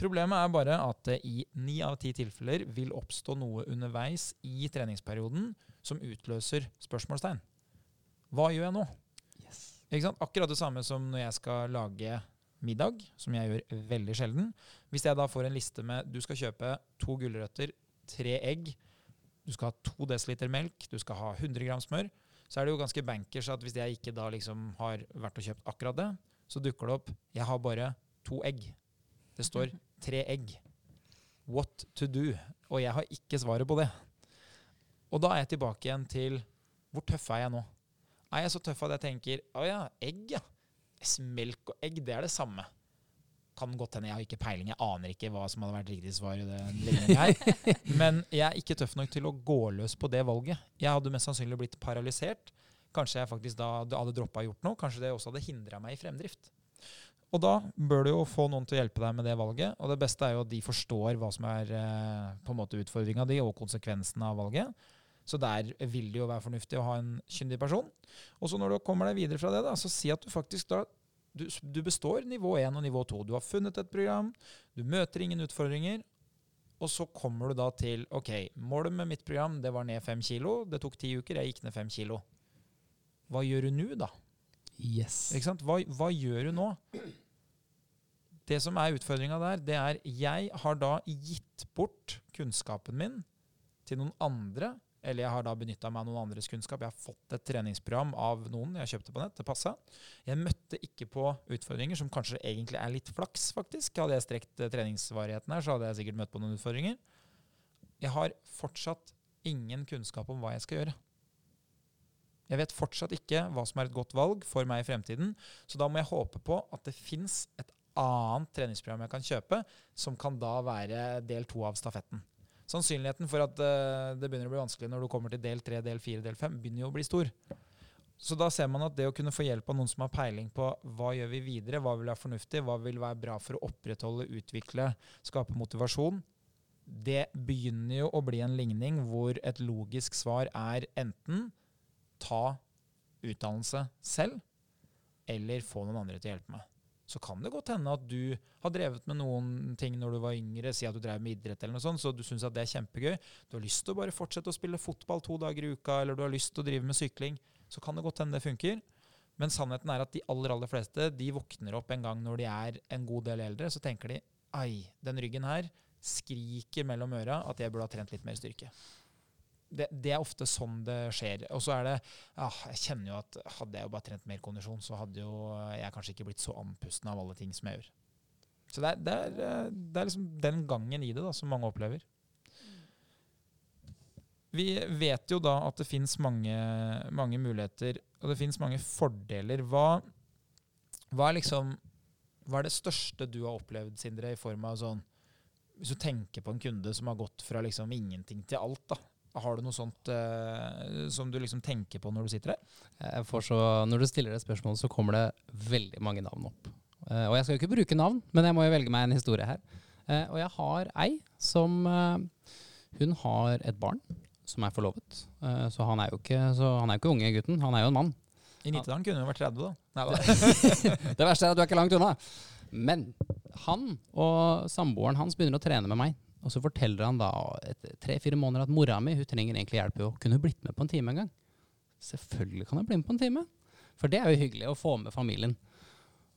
Problemet er bare at det i ni av ti tilfeller vil oppstå noe underveis i treningsperioden som utløser spørsmålstegn. Hva gjør jeg nå? Yes. Akkurat det samme som når jeg skal lage middag, som jeg gjør veldig sjelden. Hvis jeg da får en liste med du skal kjøpe to gulrøtter, tre egg, du skal ha to desiliter melk, du skal ha 100 gram smør, så er det jo ganske bankers at hvis jeg ikke da liksom har vært og kjøpt akkurat det, så dukker det opp jeg har bare to egg. Det står tre egg. What to do? Og jeg har ikke svaret på det. Og da er jeg tilbake igjen til hvor tøff er jeg nå? Er jeg så tøff at jeg tenker å ja, egg, ja melk og egg, det er det samme. Kan godt hende jeg har ikke peiling, jeg aner ikke hva som hadde vært riktig svar. i den her. Men jeg er ikke tøff nok til å gå løs på det valget. Jeg hadde mest sannsynlig blitt paralysert. Kanskje jeg faktisk da hadde droppa gjort noe. Kanskje det også hadde hindra meg i fremdrift. Og da bør du jo få noen til å hjelpe deg med det valget. Og det beste er jo at de forstår hva som er eh, på en måte utfordringa di, og konsekvensen av valget. Så der vil det jo være fornuftig å ha en kyndig person. Og så når du kommer deg videre fra det, da, så si at du faktisk da du, du består nivå 1 og nivå 2. Du har funnet et program, du møter ingen utfordringer. Og så kommer du da til OK, målet med mitt program det var ned fem kilo. Det tok ti uker, jeg gikk ned fem kilo. Hva gjør du nå, da? Yes. Ikke sant? Hva, hva gjør du nå? Det som er utfordringa der, det er jeg har da gitt bort kunnskapen min til noen andre eller jeg har da benytta meg av noen andres kunnskap. Jeg har fått et treningsprogram av noen jeg kjøpte på nett. Det passa. Jeg møtte ikke på utfordringer som kanskje egentlig er litt flaks, faktisk. Hadde jeg strekt eh, treningsvarigheten her, så hadde jeg sikkert møtt på noen utfordringer. Jeg har fortsatt ingen kunnskap om hva jeg skal gjøre. Jeg vet fortsatt ikke hva som er et godt valg for meg i fremtiden, så da må jeg håpe på at det fins et annet treningsprogram jeg kan kjøpe, som kan da være del to av stafetten. Sannsynligheten for at uh, det begynner å bli vanskelig når du kommer til del tre, del fire, del fem, begynner jo å bli stor. Så da ser man at det å kunne få hjelp av noen som har peiling på hva gjør vi videre, hva vil være fornuftig, hva vil være bra for å opprettholde, utvikle, skape motivasjon, det begynner jo å bli en ligning hvor et logisk svar er enten ta utdannelse selv, eller få noen andre til å hjelpe meg. Så kan det godt hende at du har drevet med noen ting når du var yngre, si at du drev med idrett eller noe sånt, så du syns at det er kjempegøy. Du har lyst til å bare fortsette å spille fotball to dager i uka, eller du har lyst til å drive med sykling, så kan det godt hende det funker. Men sannheten er at de aller, aller fleste de våkner opp en gang når de er en god del eldre, så tenker de ai, den ryggen her skriker mellom øra at jeg burde ha trent litt mer styrke. Det, det, er ofte sånn det skjer. Og så er det ja, Jeg kjenner jo at hadde jeg jo bare trent mer kondisjon, så hadde jo jeg kanskje ikke blitt så andpusten av alle ting som jeg gjør. Så det er, det er, det er liksom den gangen i det da, som mange opplever. Vi vet jo da at det fins mange, mange, muligheter, og det fins mange fordeler. Hva, hva, er liksom Hva er det største du har opplevd, Sindre, i form av sånn Hvis du tenker på en kunde som har gått fra liksom ingenting til alt, da. Har du noe sånt uh, som du liksom tenker på når du sitter her? Så, når du stiller det spørsmålet, så kommer det veldig mange navn opp. Uh, og jeg skal jo ikke bruke navn, men jeg må jo velge meg en historie her. Uh, og jeg har ei som Hun har et barn som er forlovet. Så han er jo ikke, han er ikke unge gutten, han er jo en mann. I Nittedalen kunne hun vært 30, da. Nei, det verste er at du er ikke langt unna. Men han og samboeren hans begynner å trene med meg. Og så forteller han da etter tre-fire måneder at mora mi hun trenger egentlig hjelp Jo. Kunne hun blitt med på en time en gang. Selvfølgelig kan hun bli med på en time. For det er jo hyggelig å få med familien.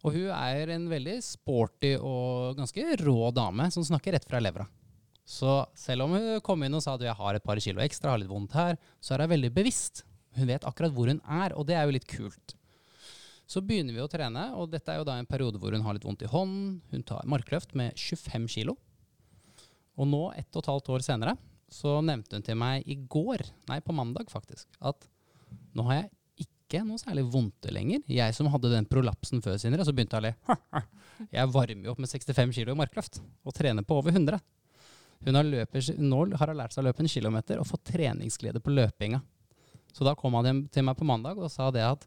Og hun er en veldig sporty og ganske rå dame som snakker rett fra levra. Så selv om hun kom inn og sa at jeg har et par kilo ekstra, har litt vondt her, så er hun veldig bevisst. Hun vet akkurat hvor hun er, og det er jo litt kult. Så begynner vi å trene, og dette er jo da en periode hvor hun har litt vondt i hånden. Hun tar markløft med 25 kilo. Og nå, ett og et halvt år senere, så nevnte hun til meg i går, nei, på mandag faktisk, at nå har jeg ikke noe særlig vondt lenger. Jeg som hadde den prolapsen før, Sindre, så begynte jeg å le. Jeg varmer jo opp med 65 kilo i markløft og trener på over 100. Hun har løper, nå har lært seg å løpe en kilometer og fått treningsglede på løpinga. Så da kom han til meg på mandag og sa det at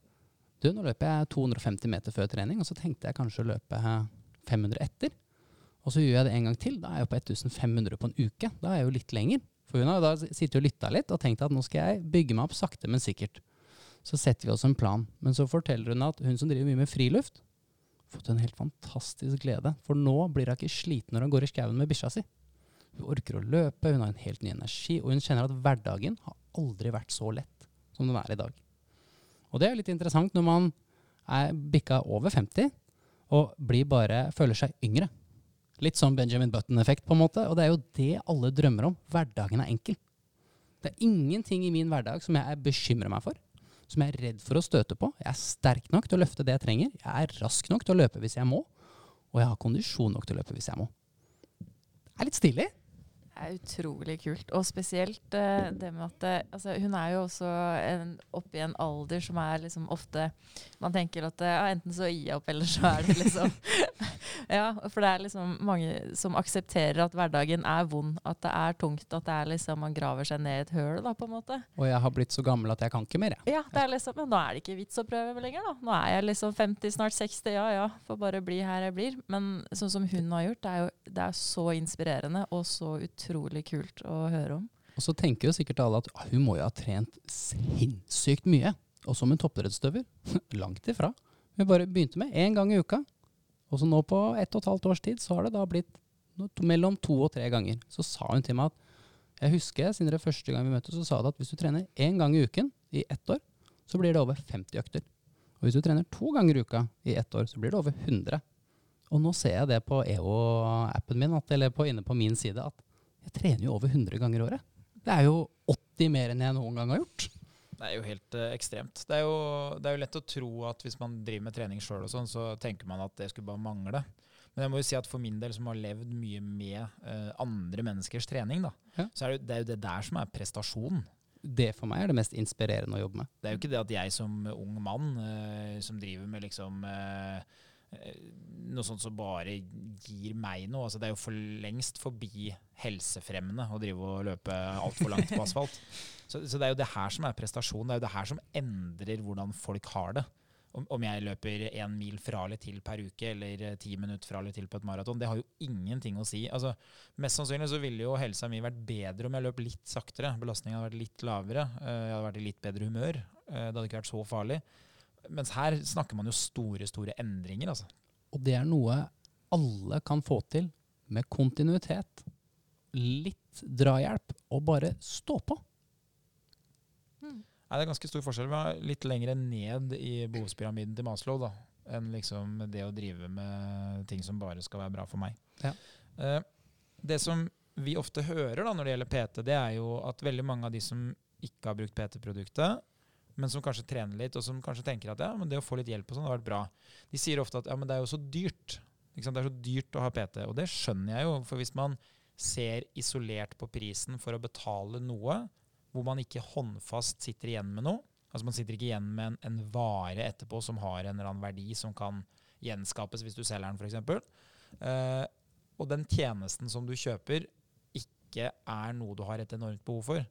du, nå løper jeg 250 meter før trening, og så tenkte jeg kanskje å løpe 500 etter. Og så gjør jeg det en gang til. Da er jeg på 1500 på en uke. Da er jeg jo litt lenger. For hun har da sittet og lytta litt og tenkt at nå skal jeg bygge meg opp sakte, men sikkert. Så setter vi oss en plan. Men så forteller hun at hun som driver mye med friluft, fått en helt fantastisk glede. For nå blir hun ikke sliten når hun går i skauen med bikkja si. Hun orker å løpe, hun har en helt ny energi, og hun kjenner at hverdagen har aldri vært så lett som den er i dag. Og det er litt interessant når man er bikka over 50 og bare, føler seg yngre. Litt sånn Benjamin Button-effekt, på en måte. Og det er jo det alle drømmer om. Hverdagen er enkel. Det er ingenting i min hverdag som jeg bekymrer meg for. Som jeg er redd for å støte på. Jeg er sterk nok til å løfte det jeg trenger. Jeg er rask nok til å løpe hvis jeg må. Og jeg har kondisjon nok til å løpe hvis jeg må. Det er litt stilig er utrolig kult. Og spesielt uh, det med at uh, altså, Hun er jo også en, oppe i en alder som er liksom ofte Man tenker at uh, enten så gir jeg opp, eller så er det liksom Ja, for det er liksom mange som aksepterer at hverdagen er vond, at det er tungt, at det er liksom man graver seg ned i et høl, da, på en måte. Og jeg har blitt så gammel at jeg kan ikke mer, jeg. Ja, det er liksom, men nå er det ikke vits å prøve lenger, da. Nå er jeg liksom 50, snart 60, ja ja, får bare bli her jeg blir. Men sånn som hun har gjort, det er jo det er så inspirerende og så utrolig utrolig kult å høre om. Og så tenker jo sikkert alle at hun må jo ha trent sinnssykt mye. Og som en toppidrettsutøver. Langt ifra. Hun bare begynte med én gang i uka. Og så nå på ett og et halvt års tid så har det da blitt mellom to og tre ganger. Så sa hun til meg at jeg husker siden det første gang vi møttes, så sa det at hvis du trener én gang i uken i ett år, så blir det over 50 økter. Og hvis du trener to ganger i uka i ett år, så blir det over 100. Og nå ser jeg det på EO-appen min, eller på, inne på min side, at jeg trener jo over 100 ganger i året. Det er jo 80 mer enn jeg noen gang har gjort. Det er jo helt uh, ekstremt. Det er jo, det er jo, lett å tro at hvis man driver med trening sjøl, sånn, så tenker man at det skulle bare mangle. Men jeg må jo si at for min del, som har levd mye med uh, andre menneskers trening, da, ja. så er det, det, er jo det der som er prestasjon. Det for meg er det mest inspirerende å jobbe med. Det er jo ikke det at jeg som ung mann uh, som driver med liksom eh, noe sånt som bare gir meg noe. Altså, det er jo for lengst forbi helsefremmende å drive og løpe altfor langt på asfalt. Så, så, det er jo det her som er prestasjon. Det er jo det her som endrer hvordan folk har det. Om, om jeg løper én mil fra eller til per uke, eller eh, ti minutter fra eller til på et maraton, det har jo ingenting å si. Altså, mest sannsynlig så ville jo helsa mi vært bedre om jeg løp litt saktere. Belastningen hadde vært litt lavere. Eh, jeg hadde vært i litt bedre humør. Det hadde ikke vært så farlig. Mens her snakker man jo store, store endringer, altså. Og det er noe alle kan få til med kontinuitet. Litt drahjelp, og bare stå på. Mm. Nei, det er ganske stor forskjell. Vi er litt lenger ned i behovspyramiden til Maslow da, enn liksom det å drive med ting som bare skal være bra for meg. Ja. Uh, det som vi ofte hører da når det gjelder PT, det er jo at veldig mange av de som ikke har brukt PT-produktet, men som kanskje trener litt, og som kanskje tenker at ja, men det å få litt hjelp og sånn har vært bra. De sier ofte at ja, men det er jo så dyrt. Det er så dyrt å ha PT. Og det skjønner jeg jo, for hvis man ser isolert på prisen for å betale noe, hvor man ikke håndfast sitter igjen med noe, altså man sitter ikke igjen med en, en vare etterpå som har en eller annen verdi som kan gjenskapes hvis du selger den, f.eks., uh, og den tjenesten som du kjøper, ikke er noe du har et enormt behov for,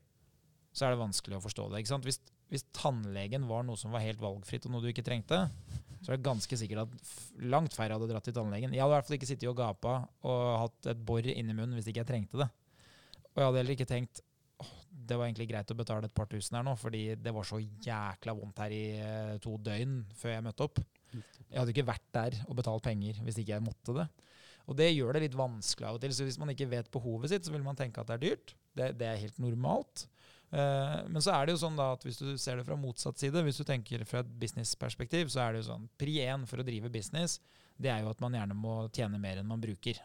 så er det vanskelig å forstå det. ikke sant? Hvis hvis tannlegen var noe som var helt valgfritt, og noe du ikke trengte, så er det ganske sikkert at langt færre hadde dratt til tannlegen. Jeg hadde i hvert fall ikke sittet og gapa og hatt et bor inni munnen hvis ikke jeg trengte det. Og jeg hadde heller ikke tenkt det var egentlig greit å betale et par tusen her nå, fordi det var så jækla vondt her i eh, to døgn før jeg møtte opp. Jeg hadde ikke vært der og betalt penger hvis ikke jeg måtte det. Og det gjør det litt vanskelig av og til. Så hvis man ikke vet behovet sitt, så vil man tenke at det er dyrt. Det, det er helt normalt. Uh, men så er det jo sånn da at hvis du ser det fra motsatt side, hvis du tenker fra et businessperspektiv, så er det jo sånn Pri én for å drive business, det er jo at man gjerne må tjene mer enn man bruker.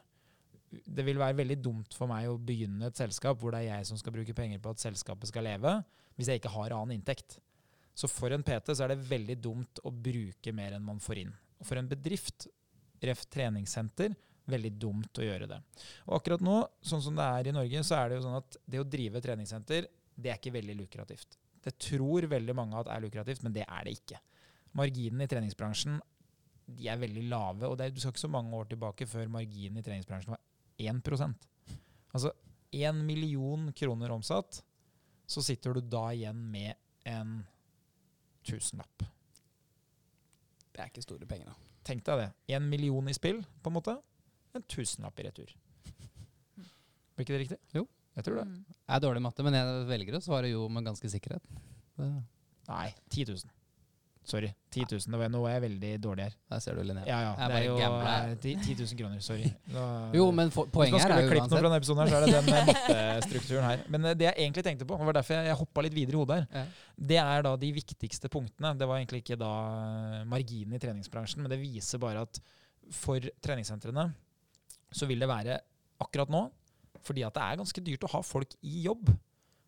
Det vil være veldig dumt for meg å begynne et selskap hvor det er jeg som skal bruke penger på at selskapet skal leve, hvis jeg ikke har annen inntekt. Så for en PT så er det veldig dumt å bruke mer enn man får inn. Og for en bedrift, ref treningssenter, veldig dumt å gjøre det. Og akkurat nå, sånn som det er i Norge, så er det jo sånn at det å drive treningssenter det er ikke veldig lukrativt. Det tror veldig mange at er lukrativt, men det er det ikke. Marginene i treningsbransjen de er veldig lave, og det er, du skal ikke så mange år tilbake før marginen i treningsbransjen var 1% Altså 1 million kroner omsatt, så sitter du da igjen med en tusenlapp. Det er ikke store penger, da. Tenk deg det. En million i spill, på en måte. En tusenlapp i retur. Blir ikke det riktig? Jo. Jeg tror det. Mm. Jeg er dårlig i matte, men jeg velger å svare jo med ganske sikkerhet. Det. Nei, 10 000. Sorry. 10 000. Det var, nå er jeg veldig dårlig her. Der ser du, Linnea. Ja, ja. Det er jo gambler. eh, 10 10 000 kroner. Sorry. Da, Jo, men for, poenget Hvis man her skulle er jo klippet noe fra denne episoden, her, så er det den eh, mattestrukturen her. Men eh, det jeg egentlig tenkte på, og var derfor jeg, jeg hoppa litt videre i hodet her, Ja. det er da de viktigste punktene. Det var egentlig ikke da eh, marginen i treningsbransjen, men det viser bare at for treningssentrene så vil det være akkurat nå fordi at det er ganske dyrt å ha folk i jobb.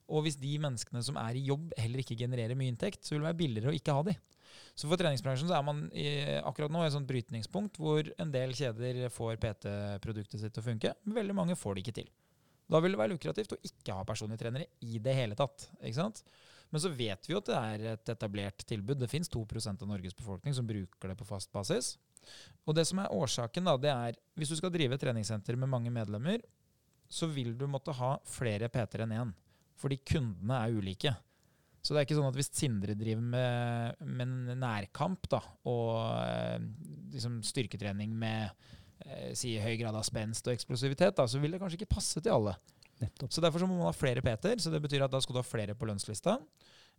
Og hvis de menneskene som er i jobb heller ikke genererer mye inntekt, så vil det være billigere å ikke ha de. Så for treningsbransjen så er man i, akkurat nå i et sånt brytningspunkt hvor en del kjeder får PT-produktet sitt til å funke, men veldig mange får det ikke til. Da vil det være lukrativt å ikke ha personlige trenere i det hele tatt. ikke sant? Men så vet vi jo at det er et etablert tilbud. Det fins 2% av Norges befolkning som bruker det på fast basis. Og det som er årsaken, da, det er hvis du skal drive treningssenter med mange medlemmer, så vil du måtte ha flere PT-er enn én. Fordi kundene er ulike. Så det er ikke sånn at hvis Sindre driver med, med nærkamp da, og eh, liksom styrketrening med eh, si høy grad av spenst og eksplosivitet, da, så vil det kanskje ikke passe til alle. Nettopp. Så Derfor så må man ha flere PT-er, så det betyr at da skal du ha flere på lønnslista.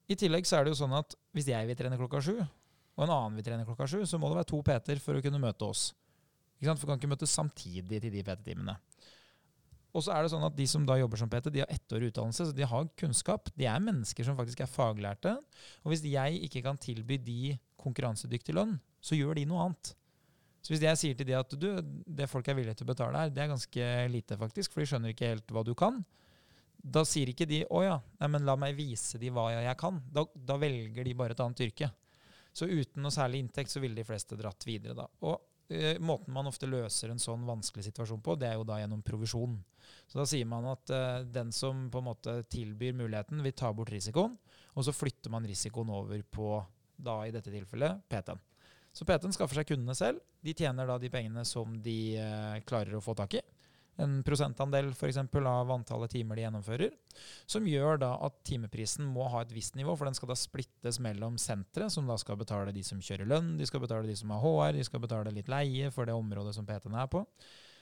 I tillegg så er det jo sånn at hvis jeg vil trene klokka sju, og en annen vil trene klokka sju, så må det være to PT-er for å kunne møte oss. Ikke sant? For vi kan ikke møtes samtidig til de PT-timene. Og så er det sånn at De som da jobber som PT, de har ettårig utdannelse, så de har kunnskap. De er mennesker som faktisk er faglærte. Og hvis jeg ikke kan tilby de konkurransedyktig lønn, så gjør de noe annet. Så hvis jeg sier til de at du, det folk er villige til å betale her, det er ganske lite, faktisk, for de skjønner ikke helt hva du kan, da sier ikke de 'å ja, nei, men la meg vise de hva jeg kan'. Da, da velger de bare et annet yrke. Så uten noe særlig inntekt så ville de fleste dratt videre da. Og måten man ofte løser en sånn vanskelig situasjon på, det er jo da gjennom provisjon. Så da sier man at eh, den som på en måte tilbyr muligheten, vil ta bort risikoen, og så flytter man risikoen over på, da i dette tilfellet, PT-en. Så PT-en skaffer seg kundene selv. De tjener da de pengene som de eh, klarer å få tak i. En prosentandel for eksempel, av antallet timer de gjennomfører. Som gjør da at timeprisen må ha et visst nivå, for den skal da splittes mellom sentre, som da skal betale de som kjører lønn, de skal betale de som har HR, de skal betale litt leie for det området som PT-en er på.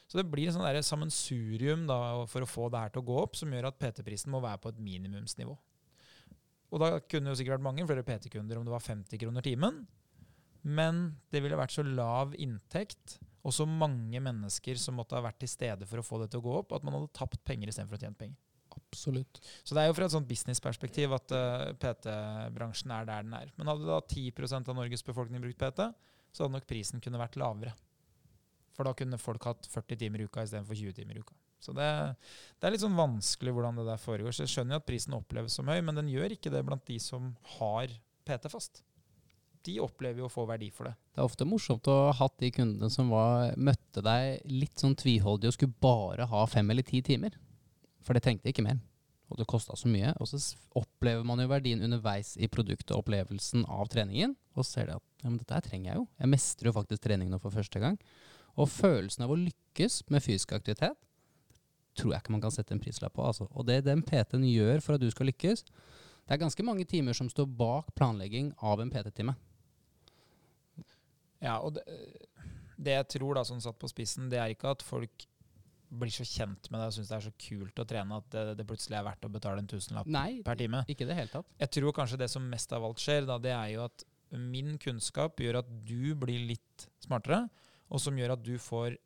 Så det blir sånn der sammensurium da, for å få det her til å gå opp, som gjør at PT-prisen må være på et minimumsnivå. Og da kunne det jo sikkert vært mange flere PT-kunder om det var 50 kroner timen. Men det ville vært så lav inntekt og så mange mennesker som måtte ha vært til stede for å få det til å gå opp, at man hadde tapt penger istedenfor å tjene penger. Absolutt. Så det er jo fra et sånt businessperspektiv at uh, PT-bransjen er der den er. Men hadde da 10% av Norges befolkning brukt PT, så hadde nok prisen kunne vært lavere. For da kunne folk hatt 40 timer i uka istedenfor 20 timer i uka. Så det, det, er litt sånn vanskelig hvordan det der foregår. Så jeg skjønner jo at prisen oppleves som høy, men den gjør ikke det blant de som har PT fast de opplever jo å få verdi for det. Det er ofte morsomt å ha hatt de kundene som var, møtte deg litt sånn tviholdig og skulle bare ha fem eller ti timer. For det trengte ikke mer. Og det kosta så mye. Og så opplever man jo verdien underveis i produktet og opplevelsen av treningen. Og ser de at ja, men dette her trenger jeg jo. Jeg mestrer jo faktisk trening nå for første gang. Og følelsen av å lykkes med fysisk aktivitet tror jeg ikke man kan sette en prislapp på. Altså. Og det den PT-en gjør for at du skal lykkes, det er ganske mange timer som står bak planlegging av en PT-time. Ja, og det, det, jeg tror, da, sånn satt på spissen, det er ikke at folk blir så kjent med deg og syns det er så kult å trene at det, det, plutselig er verdt å betale en tusenlapp Nei, per time. ikke det helt tatt. Jeg tror kanskje det som mest av alt skjer, da, det er jo at min kunnskap gjør at du blir litt smartere, og som gjør at du får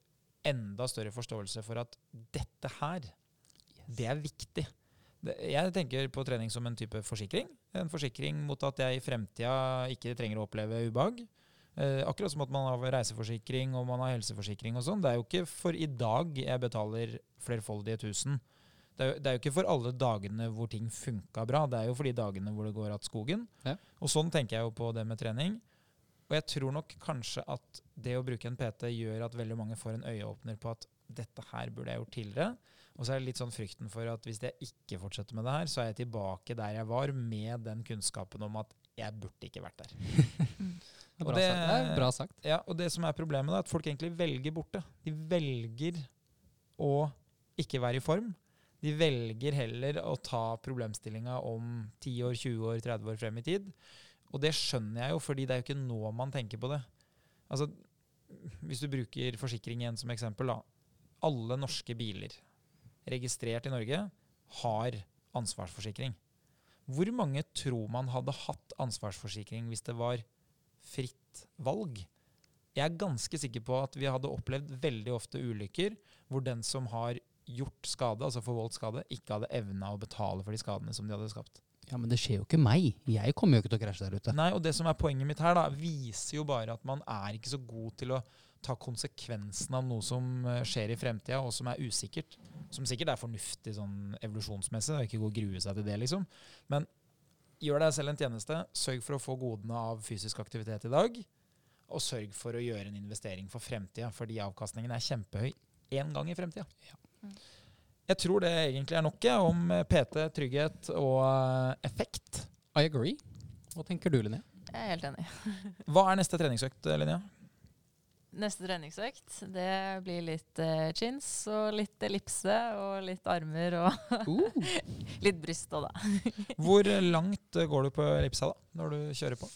enda større forståelse for at dette her, yes. det er viktig. Jeg tenker på trening som en type forsikring. En forsikring mot at jeg i fremtida ikke trenger å oppleve ubehag. Eh, akkurat som at man har reiseforsikring og man har helseforsikring og sånn. Det er jo ikke for i dag jeg betaler flerfoldige tusen. Det er, jo, det er jo ikke for alle dagene hvor ting funka bra. Det er jo for de dagene hvor det går att skogen. Ja. Og sånn tenker jeg jo på det med trening. Og jeg tror nok kanskje at det å bruke en PT gjør at veldig mange får en øyeåpner på at dette her burde jeg gjort tidligere. Og så er det litt sånn frykten for at hvis jeg ikke fortsetter med det her, så er jeg tilbake der jeg var med den kunnskapen om at jeg burde ikke vært der. Bra, det, sagt. det bra sagt. Ja, og det som er problemet, er at folk egentlig velger borte. De velger å ikke være i form. De velger heller å ta problemstillinga om 10 år, 20 år, 30 år frem i tid. Og det skjønner jeg jo, fordi det er jo ikke nå man tenker på det. Altså, Hvis du bruker forsikring igjen som eksempel, da. Alle norske biler registrert i Norge har ansvarsforsikring. Hvor mange tror man hadde hatt ansvarsforsikring hvis det var fritt valg. Jeg er ganske sikker på at vi hadde opplevd veldig ofte ulykker hvor den som har gjort skade, altså forvoldt skade, ikke hadde evna å betale for de skadene som de hadde skapt. Ja, Men det skjer jo ikke meg. Jeg kommer jo ikke til å krasje der ute. Nei, og det som er poenget mitt her, da, viser jo bare at man er ikke så god til å ta konsekvensen av noe som eh, skjer i fremtida, og som er usikkert. Som sikkert er fornuftig sånn evolusjonsmessig, og ikke gå og grue seg til det, liksom. Men Gjør deg selv en tjeneste. Sørg for å få godene av fysisk aktivitet i dag. Og sørg for å gjøre en investering for fremtida, fordi avkastningen er kjempehøy én gang i fremtida. Ja. Jeg tror det egentlig er nok om PT, trygghet og eh, effekt. I agree. Hva tenker du, Linnea? Jeg er helt enig. Hva er neste treningsøkt, Linnea? Neste treningsøkt det blir litt uh, chins og litt ellipse og litt armer og uh. litt bryst òg, da. Hvor langt går du på ellipsa da, når du kjører på?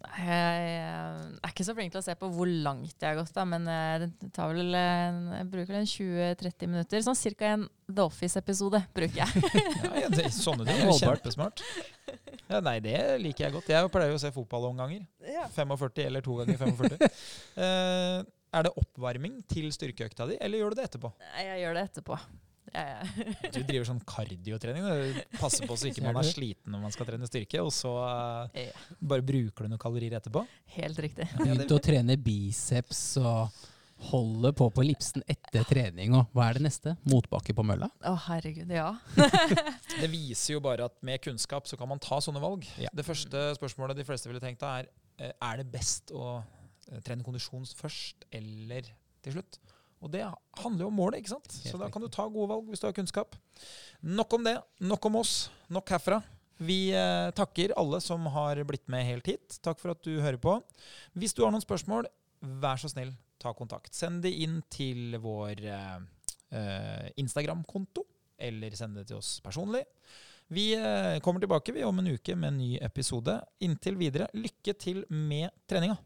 Jeg er ikke så flink til å se på hvor langt jeg har gått, da, men eh, det tar vel jeg bruker vel 20-30 minutter. Sånn ca. en The Office-episode bruker jeg. ja, det, sånne ting er kjempesmart. Ja, nei, det liker jeg godt. Jeg pleier jo å se fotball noen ganger. Ja. 45 eller to ganger 45. uh, er det oppvarming til styrkeøkta di, eller gjør du det etterpå? Jeg gjør det etterpå. Ja, ja. du driver sånn kardiotrening. Du passer på så ikke man er sliten når man skal trene styrke, og så uh, bare bruker du noen kalorier etterpå. Helt riktig. Begynt å trene biceps og holde på på ellipsen etter trening. òg. hva er det neste? Motbakke på mølla? Å, herregud, ja. det viser jo bare at med kunnskap så kan man ta sånne valg. Ja. Det første spørsmålet de fleste ville tenkt da, er eh, er det best å eh, trene kondisjon først eller til slutt. Og det handler jo om målet, ikke sant? så da kan du ta gode valg hvis du har kunnskap. Nok om det. Nok om oss. Nok herfra. Vi eh, takker alle som har blitt med helt hit. Takk for at du hører på. Hvis du har noen spørsmål, vær så snill, ta kontakt. Send det inn til vår eh, eh, Instagram-konto, eller send det til oss personlig. Vi eh, kommer tilbake vi om en uke med en ny episode. Inntil videre, lykke til med treninga.